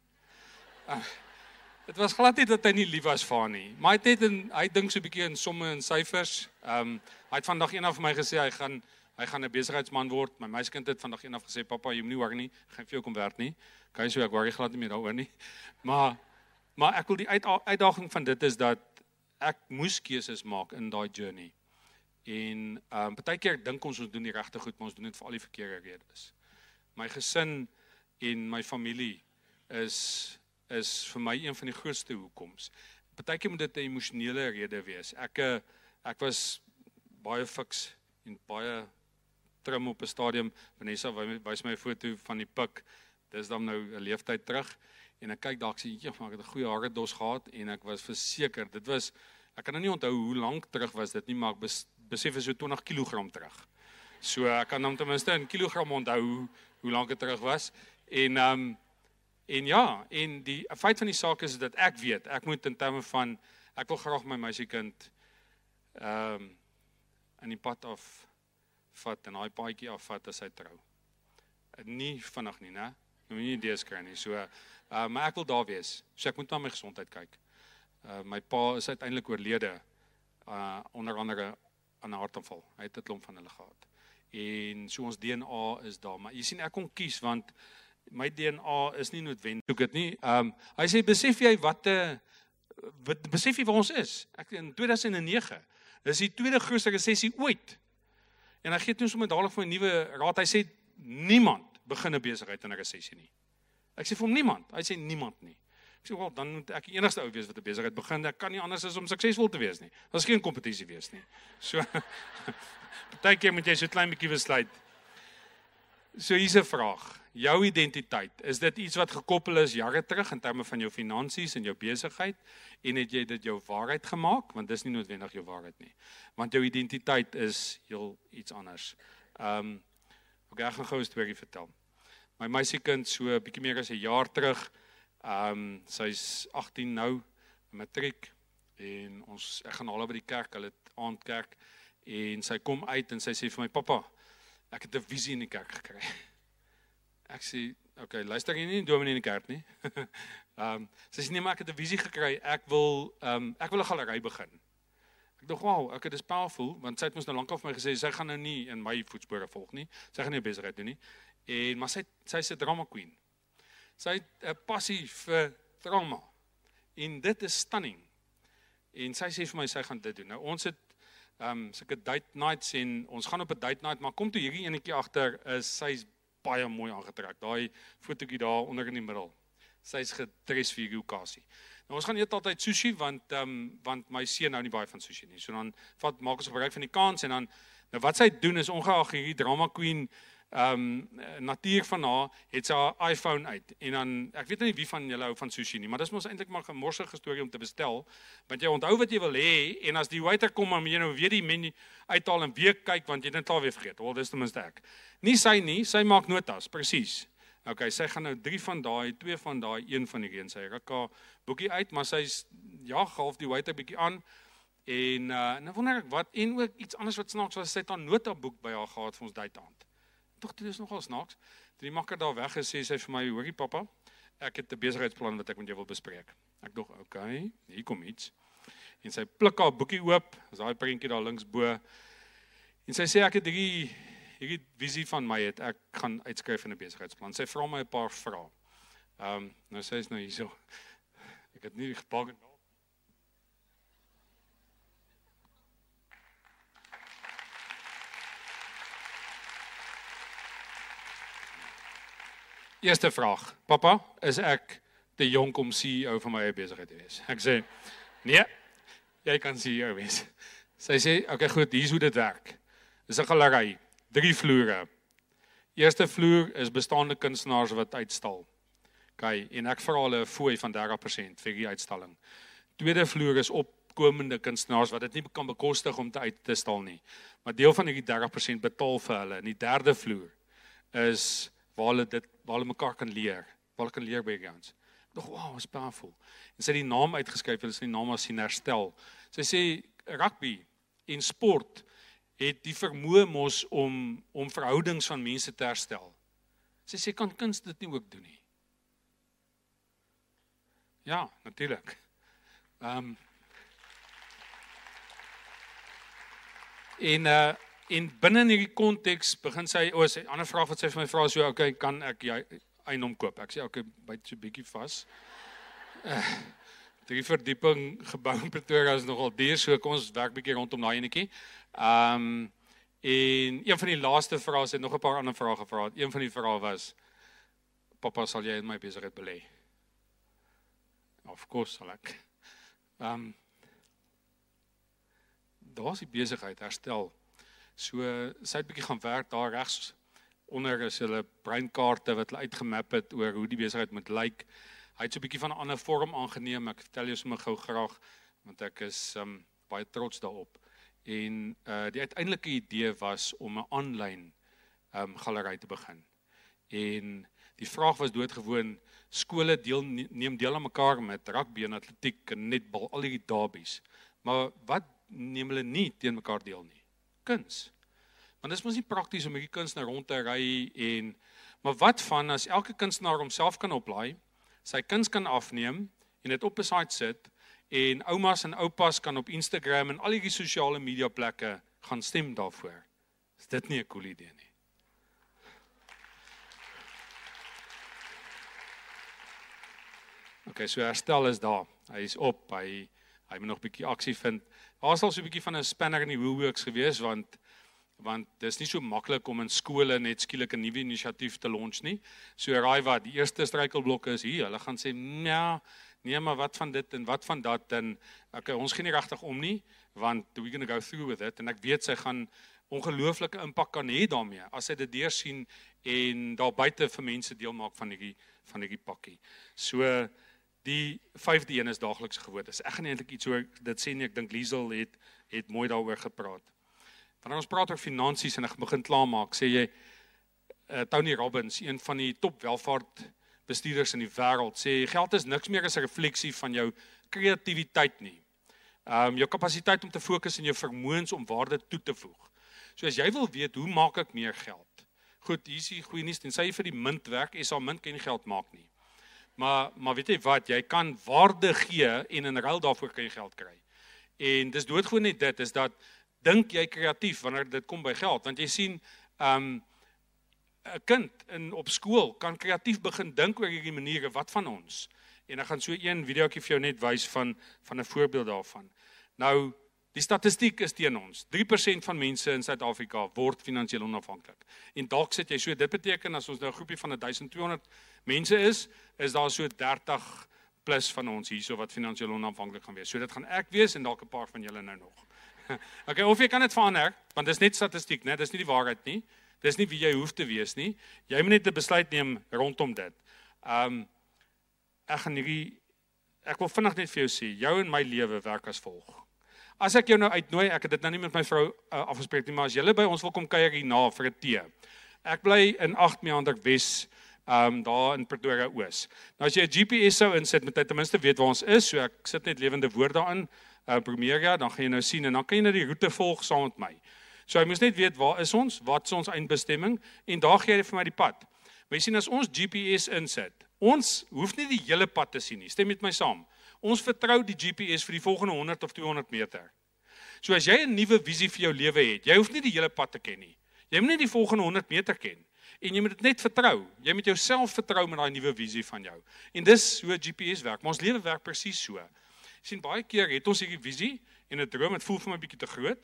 Uh, dit was glad nie dat hy nie lief was vir haar nie maar hy het net en hy dink so 'n bietjie in somme en syfers. Ehm um, hy het vandag eendag vir my gesê hy gaan hy gaan 'n besigheidsman word. My meisiekind het vandag eendag gesê pappa jy moenie worry nie gaan vir jou kom werk nie. Jy so ek worry glad nie meer daaroor nie. Maar maar ek wil die uit, uitdaging van dit is dat ek moes keuses maak in daai journey. En ehm um, baie keer dink ons ons doen die regte goed, maar ons doen dit vir al die verkeerde redes. My gesin en my familie is is vir my een van die grootste hoekoms. Partykeer moet dit 'n emosionele rede wees. Ek eh, ek was baie fiks en baie trim op 'n stadium. Vanessa wys my 'n foto van die pik. Dis dan nou 'n leeftyd terug en ek kyk dalk sê jy, maar ek het 'n goeie hare dos gehad en ek was verseker dit was ek kan nou nie onthou hoe lank terug was dit nie, maar ek besef is so 20 kg terug. So ek kan hom ten minste in kilogram onthou hoe, hoe lank dit terug was. En ehm um, en ja, en die feit van die saak is dat ek weet, ek moet in terme van ek wil graag my meisiekind ehm um, in die pad af vat en daai paadjie afvat as hy trou. Nie vinnig nie, né? Jy moet nie idees kry nie. So uh, maar ek wil daar wees. So ek moet na my gesondheid kyk. Uh my pa is uiteindelik oorlede uh onder andere aan 'n hartaanval. Hy het 'n klomp van hulle gehad. En so ons DNA is daar, maar jy sien ek kon kies want my DNA is nie noodwendig soek dit nie. Um, hy sê besef jy wat 'n uh, wat besef jy waar ons is? Ek in 2009 is die tweede grootste resessie ooit. En hy gee toe sommer dadelik vir 'n nuwe raad. Hy sê niemand begin 'n besigheid in 'n resessie nie. Ek sê vir hom niemand. Hy sê niemand nie. Ek sê wel dan moet ek die enigste ou wees wat 'n besigheid begin. Ek kan nie anders as om suksesvol te wees nie. Daar's geen kompetisie wees nie. So partykeer moet jy so klein bietjie besluit. So hier's 'n vraag. Jou identiteit, is dit iets wat gekoppel is jare terug in terme van jou finansies en jou besigheid en het jy dit jou waarheid gemaak want dis nie noodwendig jou waarheid nie. Want jou identiteit is heel iets anders. Ehm um, ek gaan gou 'n storie vertel. My meisiekind so 'n bietjie meer as 'n jaar terug Ehm um, sy's 18 nou, matriek en ons ek gaan haar by die kerk, hulle aandkerk en sy kom uit en sy sê vir my pappa, ek het 'n visie in die kerk gekry. Ek sê, "Oké, okay, luister jy nie dominee in die kerk nie?" Ehm um, sy sê nee, maar ek het 'n visie gekry. Ek wil ehm um, ek wil 'n galery begin. Ek dink, "Wow, ek het dit powerful want sy het mos nou lank al vir my gesê sy gaan nou nie in my voetspore volg nie. Sy gaan nie besigheid doen nie." En maar sy sy's 'n drama queen. Sy het 'n passie vir drama. En dit is stunning. En sy sê vir my sy gaan dit doen. Nou ons het ehm um, sulke date nights en ons gaan op 'n date night, maar kom toe hierdie enetjie agter is sy's baie mooi aangetrek. Daai fotootjie daar onder in die middel. Sy's gedres vir hierdie okasie. Nou ons gaan eet altyd sushi want ehm um, want my seun hou nie baie van sushi nie. So dan vat maak ons gebruik van die kans en dan nou wat sy doen is ongeag hierdie drama queen um, natuur van haar het sy haar iPhone uit. En dan ek weet nie wie van julle hou van sushi nie maar dis mos eintlik maar 'n morsige storie om te bestel. Want jy onthou wat jy wil hê en as die waiter kom dan jy nou weer die menu uithaal en weer kyk want jy het dit al weer vergeet. Wel dis ten minste ek. Nie sy nie sy maak notas presies. Okay, sy gaan nou 3 van daai, 2 van daai, 1 van die reën. Sy ruk haar boekie uit, maar sy's ja, half die waiter bietjie aan en uh nou wonder ek wat en ook iets anders wat snaaks was sy het 'n notaboek by haar gehad vir ons date aand tog dit is nogal snaaks. Toe die makker daar weg gesê sy vir my, "Hoorie pappa, ek het 'n besigheidsplan wat ek met jou wil bespreek." Ek dog, "Oké, okay, hier kom iets." En sy pluk haar boekie oop, is daai prentjie daar links bo. En sy sê ek het hierdie hierdie visie van my het ek gaan uitskryf in 'n besigheidsplan. Sy vra my 'n paar vrae. Ehm, um, nou sê sy nou hierso. Ek het nie gepak en Eerste vraag. Pappa, is ek te jonk om CEO van my eie besigheid te wees? Ek sê, nee. Jy kan CEO wees. Sy sê, "Oké, okay, goed, hier's hoe dit werk. Dis 'n galery, drie vloere. Eerste vloer is bestaande kunstenaars wat uitstal. OK, en ek vra hulle 'n fooi van 30% vir die uitstalling. Tweede vloer is opkomende kunstenaars wat dit nie kan bekostig om te uit te stal nie. Maar deel van hierdie 30% betaal vir hulle. En die derde vloer is waar hulle dit waar hulle mekaar kan leer, waar hulle kan leer by ons. Nog wow, is powerful. En sy het die naam uitgeskryf, hulle sê die naam as herstel. Sy sê rugby en sport het die vermoë mos om om verhoudings van mense te herstel. Sy sê kan kuns dit nie ook doen nie. Ja, natuurlik. Ehm um, en uh En binne in hierdie konteks begin sy o, oh, sy ander vraag wat sy vir my vra is so, okay, kan ek jy eiendom koop? Ek sê okay, byt so bietjie vas. Uh, drie verdieping gebou in Pretoria is nogal duur, so kom ons werk bietjie rondom daai enetjie. Ehm um, en een van die laaste vrae het nog 'n paar ander vrae gevra. Een van die vrae was Papa, sal jy my besigheid belê? Of course sal ek. Ehm um, Daar's die besigheid herstel So sy het bietjie gaan werk daar regs onder is hulle breinkaarte wat hulle uitgemap het oor hoe die besigheid moet lyk. Hy het so 'n bietjie van 'n ander vorm aangeneem. Ek vertel jou sommer gou graag want ek is um, baie trots daarop. En uh die uiteindelike idee was om 'n aanlyn um galery te begin. En die vraag was doodgewoon skole deel neem deel aan mekaar met rugby en atletiek en netbal al hierdie derbies. Maar wat neem hulle nie teen mekaar deel nie? Kuns. Want dit is mos nie prakties om hierdie kuns nou rond te ry en maar wat van as elke kunstenaar homself kan oplaai, sy kuns kan afneem en dit op 'n site sit en oumas en oupas kan op Instagram en al hierdie sosiale media plekke gaan stem daarvoor. Is dit nie 'n cool idee nie? Okay, so herstel is daar. Hy is op. Hy hy moet nog 'n bietjie aksie vind. Daar's al so 'n bietjie van 'n spanner in die wheelworks gewees want want dis nie so maklik om in skole net skielik 'n nuwe inisiatief te launch nie. So raai wat, die eerste struikelblokke is hier. Hulle gaan sê, "Ja, nee, maar wat van dit en wat van dat en okay, ons gee nie regtig om nie want we're going to go through with it en ek weet sy gaan ongelooflike impak kan hê daarmee as sy dit deur sien en daar buite vir mense deel maak van hierdie van hierdie pakkie. So Die vyfde een is daaglikse gewoontes. Ek gaan eintlik iets oor dit sê nie, ek dink Liesel het het mooi daaroor gepraat. Wanneer ons praat oor finansies en ek begin klaarmaak, sê jy uh, Tony Robbins, een van die top welvaart bestuurders in die wêreld, sê geld is niks meer as 'n refleksie van jou kreatiwiteit nie. Ehm um, jou kapasiteit om te fokus en jou vermoëns om waarde toe te voeg. So as jy wil weet hoe maak ek meer geld? Goed, hier is die goeie nuus, tensy jy vir die munt werk, is al munt kan nie geld maak nie. Maar maar weet jy wat, jy kan waarde gee en in ruil daarvoor kan jy geld kry. En dis doodgewoon net dit is dat dink jy kreatief wanneer dit kom by geld, want jy sien um 'n kind in op skool kan kreatief begin dink oor hierdie maniere wat van ons. En ek gaan so een videoetjie vir jou net wys van van 'n voorbeeld daarvan. Nou Die statistiek is teen ons. 3% van mense in Suid-Afrika word finansiëel onafhanklik. En dalk sit jy so, dit beteken as ons nou 'n groepie van 1200 mense is, is daar so 30 plus van ons hierso wat finansiëel onafhanklik gaan wees. So dit gaan ek wees en dalk 'n paar van julle nou nog. Okay, of jy kan dit verander, want dit is net statistiek, né? Dis nie die waarheid nie. Dis nie wie jy hoef te wees nie. Jy moet net 'n besluit neem rondom dit. Um ek gaan hierdie ek wil vinnig net vir jou sê, jou en my lewe werk as volg. As ek jou nou uitnooi, ek het dit nou nie met my vrou uh, afgespreek nie, maar as jy by ons wil kom kuier hier na vir 'n tee. Ek bly in 8 Meander Wes, ehm um, daar in Pretoria Oos. Nou as jy 'n GPS sou insit, moet jy ten minste weet waar ons is, so ek sit net lewende woorde daarin. Uh Primeria, dan gaan jy nou sien en dan kan jy nou die roete volg saam met my. So jy moet net weet waar is ons, wat is ons eindbestemming en daar gee jy vir my die pad. Maar jy sien as ons GPS insit, ons hoef nie die hele pad te sien nie. Stem met my saam. Ons vertrou die GPS vir die volgende 100 of 200 meter. So as jy 'n nuwe visie vir jou lewe het, jy hoef nie die hele pad te ken nie. Jy moet net die volgende 100 meter ken en jy moet dit net vertrou. Jy moet jouself vertrou met daai nuwe visie van jou. En dis hoe GPS werk. Maar ons lewe werk presies so. Jy sien baie keer het ons hierdie visie en 'n droom, dit voel vir my bietjie te groot.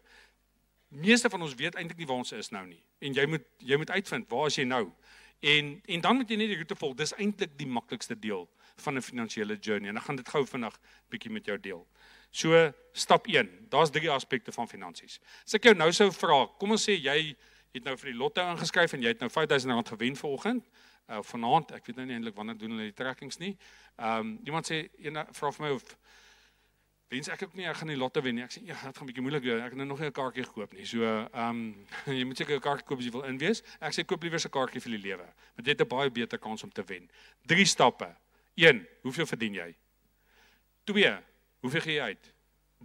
Meeste van ons weet eintlik nie waar ons is nou nie. En jy moet jy moet uitvind waar is jy nou? En en dan moet jy net die roete volg. Dis eintlik die maklikste deel van 'n finansiële journey en ek gaan dit gou vinnig bietjie met jou deel. So stap 1, daar's drie aspekte van finansies. As ek jou nou sou vra, kom ons sê jy het nou vir die lotto ingeskryf en jy het nou R5000 gewen vanoggend of uh, vanaand, ek weet nou nie eintlik wanneer doen hulle die trekkings nie. Ehm um, iemand sê een vra vir my of wens ek ook nie ek gaan die lotto wen nie. Ek sê ja, dit gaan bietjie moeilik wees. Ek het nou nog nie 'n kaartjie gekoop nie. So ehm um, jy moet seker 'n kaartjie koop as jy wil inwees. Ek sê koop liewer 'n kaartjie vir die lewe, want jy het 'n baie beter kans om te wen. Drie stappe. 1. Hoeveel verdien jy? 2. Hoeveel gee jy uit?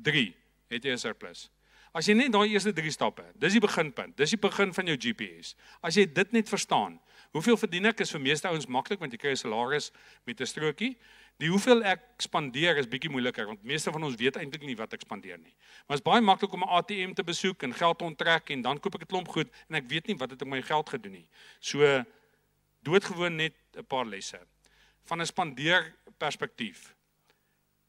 3. Het jy 'n surplus? As jy net daai eerste 3 stappe, dis die beginpunt. Dis die begin van jou GPS. As jy dit net verstaan, hoeveel verdien ek is vir meeste ouens maklik want jy kry 'n salaris met 'n strokie. Die hoeveel ek spandeer is bietjie moeiliker want meeste van ons weet eintlik nie wat ek spandeer nie. Maar dit is baie maklik om 'n ATM te besoek en geld te onttrek en dan koop ek 'n klomp goed en ek weet nie wat het ek met my geld gedoen nie. So doodgewoon net 'n paar lesse van 'n spandeer perspektief.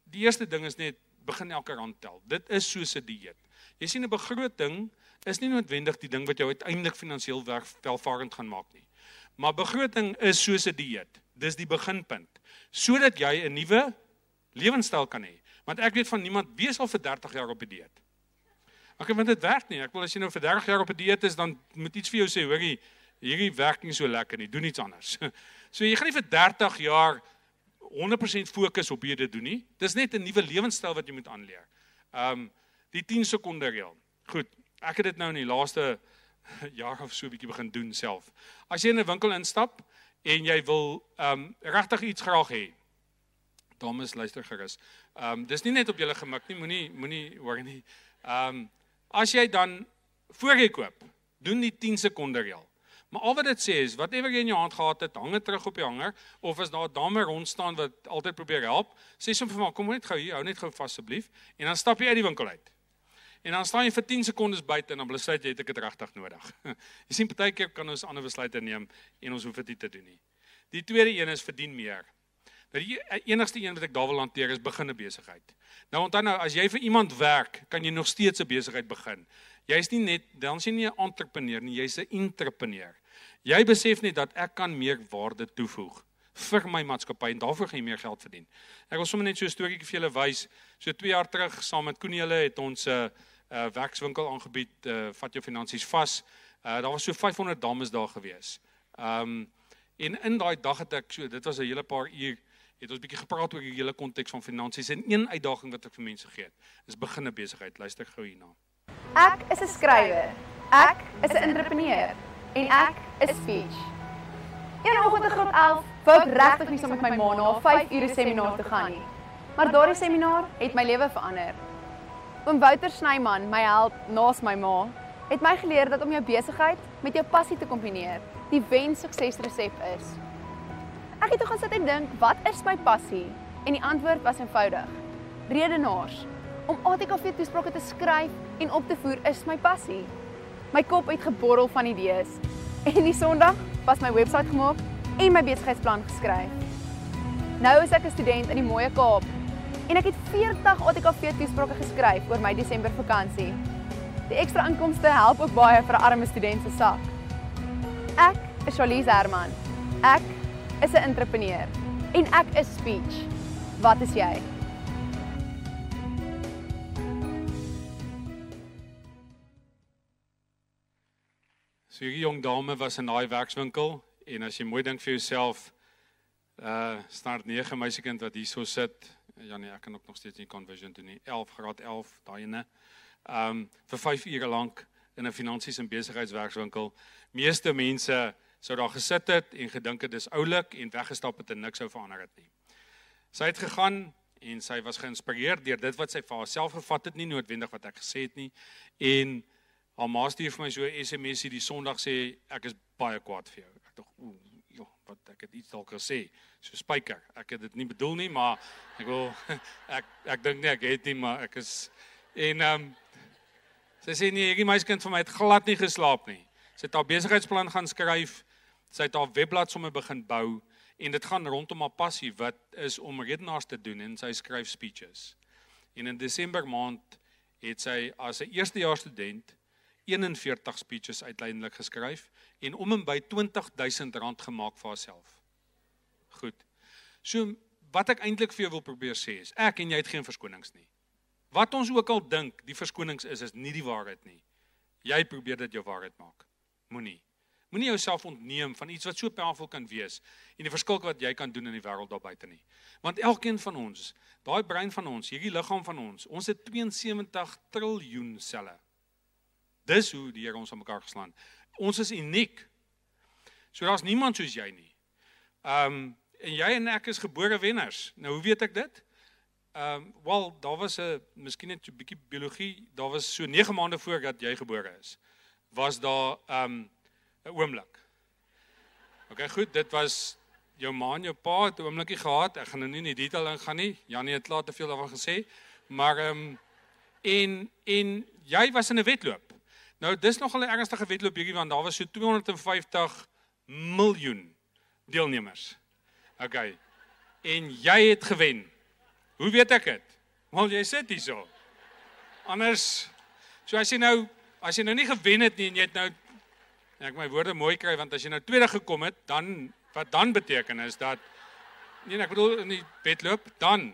Die eerste ding is net begin elke rand tel. Dit is soos 'n dieet. Jy sien 'n begroting is nie noodwendig die ding wat jou uiteindelik finansiëel welvarend gaan maak nie. Maar begroting is soos 'n dieet. Dis die beginpunt sodat jy 'n nuwe lewenstyl kan hê. Want ek weet van niemand wees al vir 30 jaar op 'n dieet. Ek weet dit werk nie. Ek wil as jy nou vir 30 jaar op 'n dieet is, dan moet iets vir jou sê, hoorie, hierdie werk nie so lekker nie. Doen iets anders. So jy gaan nie vir 30 jaar 100% fokus op hierde doen nie. Dis net 'n nuwe lewenstyl wat jy moet aanleer. Um die 10 sekonde reël. Goed. Ek het dit nou in die laaste jaar of so 'n bietjie begin doen self. As jy in 'n winkel instap en jy wil um regtig iets graag hê. Dames luister gerus. Um dis nie net op julle gemik nie. Moenie moenie hoor nie. Um as jy dan voor jy koop, doen die 10 sekonde reël. Maar al wat dit sê is whatever jy in jou hand gehad het, hang dit terug op die hanger of as daar 'n dame rond staan wat altyd probeer help, sê soms vir my kom net gou hier, hou net gou vas asseblief en dan stap jy uit die winkel uit. En dan staan jy vir 10 sekondes buite en dan besluit jy het ek dit regtig nodig. jy sien partykeer kan ons ander besluite neem en ons hoef dit nie te doen nie. Die tweede een is verdien meer. Nou die e-, enigste een wat ek daar wil hanteer is begin 'n besigheid. Nou onthou nou as jy vir iemand werk, kan jy nog steeds 'n besigheid begin. Jy's nie net dan sien jy 'n entrepreneur nie, jy's 'n entrepreneur. Jy besef net dat ek kan meer waarde toevoeg vir my maatskappy en daarvoor gaan jy meer geld verdien. Ek wil sommer net so 'n storieetjie vir julle wys. So 2 jaar terug saam met Koenie hulle het ons 'n uh, uh, werkswinkel aangebied, uh, vat jou finansies vas. Uh, daar was so 500 dames daar gewees. Ehm um, en in daai dag het ek so dit was 'n hele paar uur het ons bietjie gepraat oor die hele konteks van finansies en een uitdaging wat ek vir mense gee het is begin 'n besigheid. Luister gou hierna. Ek is 'n skrywer. Ek is 'n entrepreneur en ek is speech. Een oggend in graad 11 wou ek regtig nie saam met my ma na 'n 5 ure seminar toe gaan nie. Maar daardie seminar het my lewe verander. Oom Wouter Snyman, my held naas my ma, het my geleer dat om jou besigheid met jou passie te kombineer, die wen suksesresep is. Ek het toe gaan sit en dink, wat is my passie? En die antwoord was eenvoudig. Redenaars. Om ATKV toesprake te skryf en op te voer is my passie. My kop het geborrel van idees. En die Sondag was my webwerf gemaak en my besigheidsplan geskryf. Nou is ek 'n student in die mooi Kaap en ek het 40 ATKV toesprake geskryf oor my Desember vakansie. Die ekstra inkomste help ook baie vir 'n arme student se sak. Ek is Charlize Herman. Ek is 'n entrepreneur en ek is speech. Wat is jy? So hierdie jong dame was in daai werkswinkel en as jy mooi dink vir jouself uh start 9 meisiekind wat hierso sit. Ja nee, ek kan ook nog steeds nie conversion doen nie. 11 graad 11 daai ene. Um vir 5 ure lank in 'n finansies en besigheidswerkswinkel. Meeste mense sou daar gesit het en gedink het dis oulik en weggestap het en niks sou verander het nie. Sy het gegaan en sy was geïnspireer deur dit wat sy vir haarself gevat het, nie noodwendig wat ek gesê het nie. En haar ma stuur vir my so 'n SMS hierdie Sondag sê ek is baie kwaad vir jou. Ek dink, o, joh, wat ek het iets dalk gesê. So spyker. Ek het dit nie bedoel nie, maar ek wil ek ek dink nie ek het nie, maar ek is en ehm um, sy sê nee, hierdie meisiekind van my het glad nie geslaap nie. Sy het haar besigheidsplan gaan skryf. Sy het haar webblad sommer begin bou en dit gaan rondom haar passie wat is om redenaars te doen en sy skryf speeches. En in Desember maand het sy as 'n eerstejaars student 41 speeches uiteindelik geskryf en om en by R20000 gemaak vir haarself. Goed. So wat ek eintlik vir jou wil probeer sê is ek en jy het geen verskonings nie. Wat ons ook al dink die verskonings is is nie die waarheid nie. Jy probeer dit jou waarheid maak. Moenie. Moenie jouself ontneem van iets wat so powerful kan wees en die verskil wat jy kan doen in die wêreld daar buite nie. Want elkeen van ons, daai brein van ons, hierdie liggaam van ons, ons het 72 triljoen selle. Dis hoe die Here ons aan mekaar geslaan. Ons is uniek. So daar's niemand soos jy nie. Ehm um, en jy en ek is gebore wenners. Nou hoe weet ek dit? Ehm um, wel, daar was 'n miskien net 'n bietjie biologie, daar was so 9 maande voor dat jy gebore is. Was daar ehm um, 'n oomblik. OK, goed, dit was jou ma en jou pa het 'n oomblikie gehad. Ek gaan nou nie in die detail ingaan nie. Janie het klaar te veel daarvan gesê. Maar ehm um, en en jy was in 'n wedloop. Nou dis nogal 'n ernstige wedloop hierdie want daar was so 250 miljoen deelnemers. OK. En jy het gewen. Hoe weet ek dit? Want jy sit hier so. Anders so as jy nou as jy nou nie gewen het nie en jy het nou ek my woorde mooi kry want as jy nou tweede gekom het, dan wat dan beteken is dat nee, ek bedoel in die wedloop, dan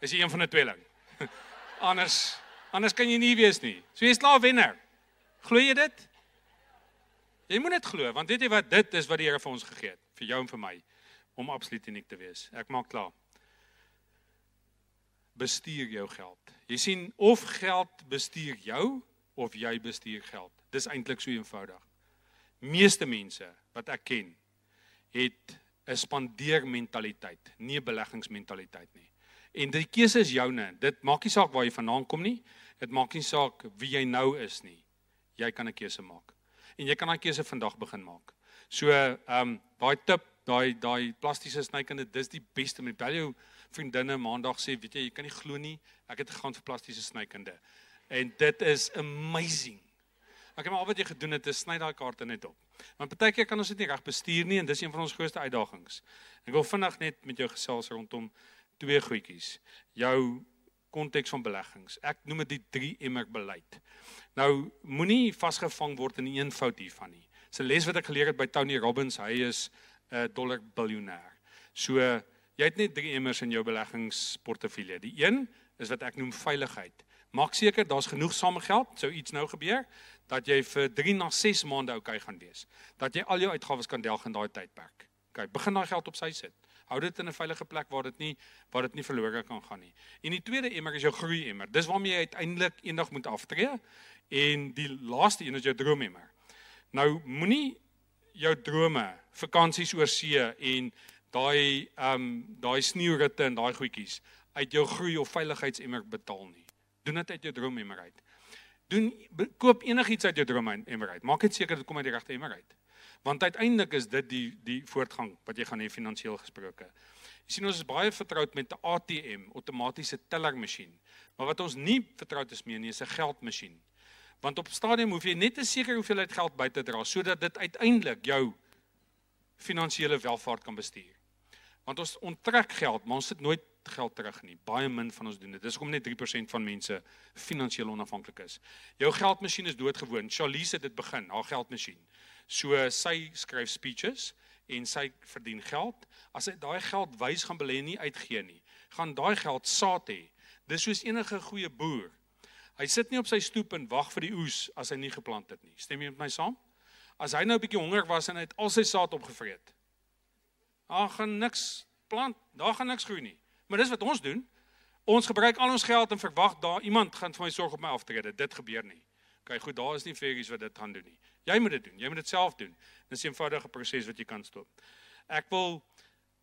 is jy een van die tweeling. Anders anders kan jy nie wees nie. So jy's klaar wenner. Glo jy dit? Jy moet dit glo want weet jy wat dit is wat die Here vir ons gegee het vir jou en vir my om absoluut uniek te wees. Ek maak klaar. Bestuur jou geld. Jy sien of geld bestuur jou of jy bestuur geld. Dis eintlik so eenvoudig. Meeste mense wat ek ken, het 'n spandeermentaliteit, nie 'n beleggingsmentaliteit nie. En die keuse is joune. Dit maak nie saak waar jy vandaan kom nie. Dit maak nie saak wie jy nou is nie. Jy kan 'n keuse maak. En jy kan daai keuse vandag begin maak. So, ehm um, daai tip, daai daai plastiese snykende, dis die beste met baie jou vriendinne maandag sê, weet jy, jy kan nie glo nie, ek het gegaan vir plastiese snykende. En dit is amazing. Ek maar al wat jy gedoen het is sny daai kaarte net op. Want baie keer kan ons dit nie reg bestuur nie en dis een van ons grootste uitdagings. Ek wil vinnig net met jou gesels rondom twee goedjies. Jou konteks van beleggings. Ek noem dit die 3 emmer beleid. Nou moenie vasgevang word in een fout hiervan nie. Dis 'n les wat ek geleer het by Tony Robbins. Hy is 'n dollar biljoenêr. So jy het net 3 emmers in jou beleggingsportefeulje. Die een is wat ek noem veiligheid. Maak seker daar's genoeg samegeld sou iets nou gebeur dat jy vir 3 na 6 maande oukei gaan wees. Dat jy al jou uitgawes kan delg in daai tydperk. OK, begin daai geld op sy sit. Hou dit in 'n veilige plek waar dit nie waar dit nie verlore kan gaan nie. En die tweede emmer is jou groei emmer. Dis waarmee jy uiteindelik eendag moet aftree en die laaste een is jou droom emmer. Nou moenie jou drome, vakansies oor see en daai ehm um, daai sneeuritte en daai goedjies uit jou groei of veiligheidsemmer betaal nie. Doen dit uit jou droom emmer uit. Doen koop enigiets uit jou drome emmer uit. Maak dit seker dit kom uit die regte emmer uit. Want uiteindelik is dit die die voortgang wat jy gaan hê finansiëel gesproke. Jy sien ons is baie vertroud met 'n ATM, outomatiese tellermasjien. Maar wat ons nie vertroud is mee nie, is 'n geldmasjien. Want op stadium hoef jy net 'n sekere hoeveelheid geld by te dra sodat dit uiteindelik jou finansiële welvaart kan bestuur. Want ons onttrek geld, maar ons sit nooit geld terug nie. Baie min van ons doen dit. Dis hoekom net 3% van mense finansiëel onafhanklik is. Jou geldmasjien is doodgewoon. Charlize het dit begin, haar geldmasjien. So sy skryf speeches en sy verdien geld. As hy daai geld wys gaan belê nie uitgee nie, gaan daai geld saad hê. Dis soos enige goeie boer. Hy sit nie op sy stoep en wag vir die oes as hy nie geplant het nie. Stem jy met my saam? As hy nou 'n bietjie honger was en hy het al sy saad opgevreet. Daar gaan niks plant, daar gaan niks groei nie. Maar dis wat ons doen. Ons gebruik al ons geld en verwag daar iemand gaan vir my sorg op my aftrede. Dit gebeur nie. OK, goed, daar is nie fairies wat dit gaan doen nie. Jy moet dit doen. Jy moet dit self doen. Dis 'n eenvoudige proses wat jy kan stop. Ek wil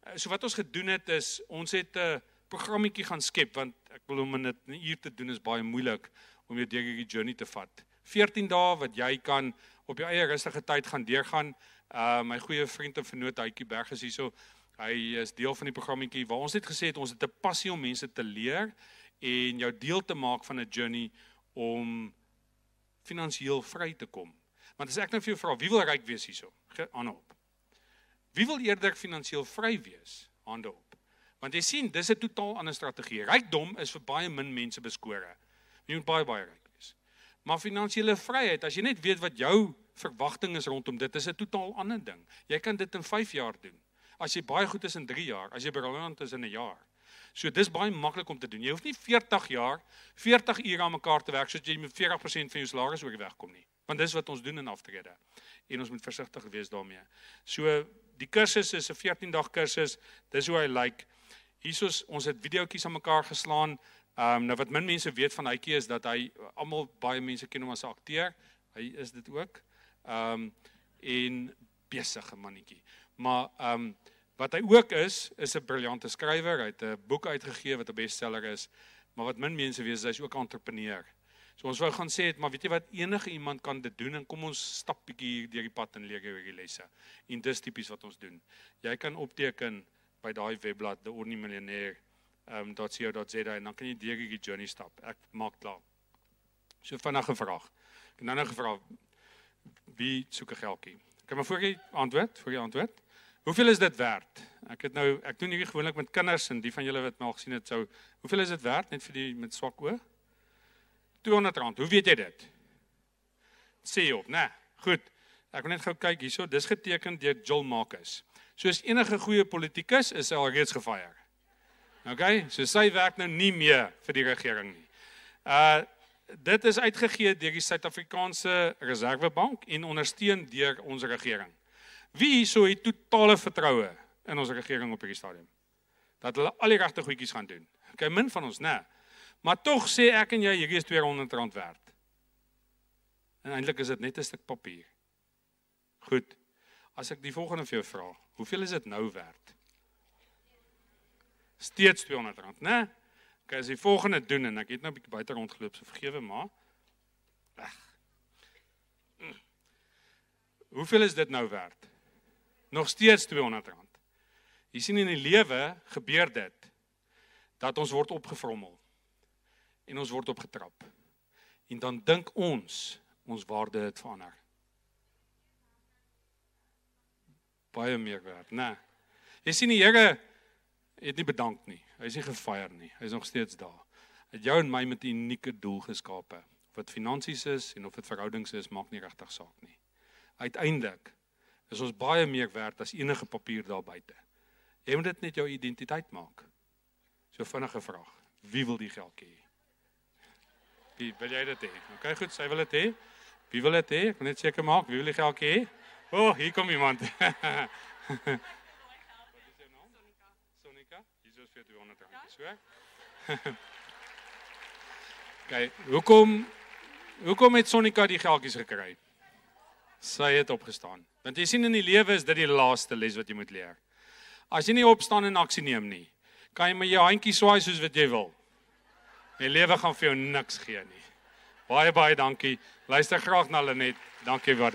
eh, so wat ons gedoen het is ons het 'n programmetjie gaan skep want ek wil om dit 'n uur te doen is baie moeilik om jou deur hierdie journey te vat. 14 dae wat jy kan op jou eie rustige tyd gaan deurgaan. Uh my goeie vriend en vernoot Hytjie Berg is hierso. Hy is deel van die programmetjie waar ons het gesê het ons het 'n passie om mense te leer en jou deel te maak van 'n journey om finansiëel vry te kom. Want as ek nou vir jou vra, wie wil ryk wees hierso? Hande op. Wie wil eerder finansiëel vry wees? Hande op. Want jy sien, dis 'n totaal ander strategie. Rykdom is vir baie min mense beskore. Jy moet baie baie ryk wees. Maar finansiële vryheid, as jy net weet wat jou verwagting is rondom dit, is 'n totaal ander ding. Jy kan dit in 5 jaar doen. As jy baie goed is in 3 jaar, as jy briljant is in 'n jaar. So dis baie maklik om te doen. Jy hoef nie 40 jaar, 40 ure aan mekaar te werk sodat jy met 40% van jou salaris oorweg kom nie want dis wat ons doen in aftrede en ons moet versigtig wees daarmee. So die kursus is 'n 14 dag kursus. Dis hoe hy lyk. Like. Hiersoos ons het videoetjies aan mekaar geslaan. Ehm um, nou wat min mense weet van Hytjie is dat hy almal baie mense ken hom as 'n akteur. Hy is dit ook. Ehm um, en besige mannetjie. Maar ehm um, wat hy ook is, is 'n briljante skrywer. Hy het 'n boek uitgegee wat 'n bestseller is. Maar wat min mense weet is hy's ook 'n entrepreneur. So ons wou gaan sê het, maar weet jy wat enige iemand kan dit doen en kom ons stap bietjie deur die pad en leer jou hierdie lesse. En dis tipies wat ons doen. Jy kan opteken by daai webblad The Ordinary Millionaire um .co.za en dan kan jy deur hierdie journey stap. Ek maak klaar. So vinnige vraag. Het nou nou gevra wie soek 'n geldjie? Kan maar voor jy antwoord, voor jy antwoord. Hoeveel is dit werd? Ek het nou ek doen hierdie gewoonlik met kinders en die van julle wat my al gesien het sou hoeveel is dit werd net vir die met swak oë? 200 rand. Hoe weet jy dit? Sê op, né? Goed. Ek wil net gou kyk hierso. Dis geteken deur Joel Marcus. Soos enige goeie politikus is hy al reeds gefire. OK? So sy werk nou nie meer vir die regering nie. Uh dit is uitgegee deur die Suid-Afrikaanse Reservebank en ondersteun deur ons regering. Wie hierso het totale vertroue in ons regering op hierdie stadium? Dat hulle al die regte goedjies gaan doen. OK, min van ons, né? Maar tog sê ek en jy hierdie is R200 werd. En eintlik is dit net 'n stuk papier. Goed. As ek die volgende vir jou vra, hoeveel is dit nou werd? Steeds R200, né? Okay, as jy volgende doen en ek het nou 'n bietjie buite rondgeloop, so vergewe maar. Ag. Hoeveel is dit nou werd? Nog steeds R200. Jy sien in die lewe gebeur dit dat ons word opgevrommel en ons word opgetrap. En dan dink ons ons waarde het verander. Baie meer werd, né? Jy sien die Here het nie bedank nie. Hy is nie gefire nie. Hy is nog steeds daar. Het jou en my met 'n unieke doel geskape. Of dit finansies is en of dit verhoudings is, maak nie regtig saak nie. Uiteindelik is ons baie meer werd as enige papier daar buite. Jy moet dit net jou identiteit maak. So vinnige vraag. Wie wil die geld hê? Wie wil jy dit hê? OK, goed, sy wil dit hê. Wie wil dit hê? Ek wil net seker maak, wie wil die geld hê? O, oh, hier kom iemand. Wat is jou naam? Sonika. Sonika. Hier is vir 200 rand, so. OK, hoekom hoekom het Sonika die geldjies gekry? Sy het opgestaan. Want jy sien in die lewe is dit die laaste les wat jy moet leer. As jy nie opstaan en aksie neem nie, kan jy met jou handjie swaai soos wat jy wil. Die lewe gaan vir jou niks gee nie. Baie baie dankie. Luister graag na Lenet. Dankie wat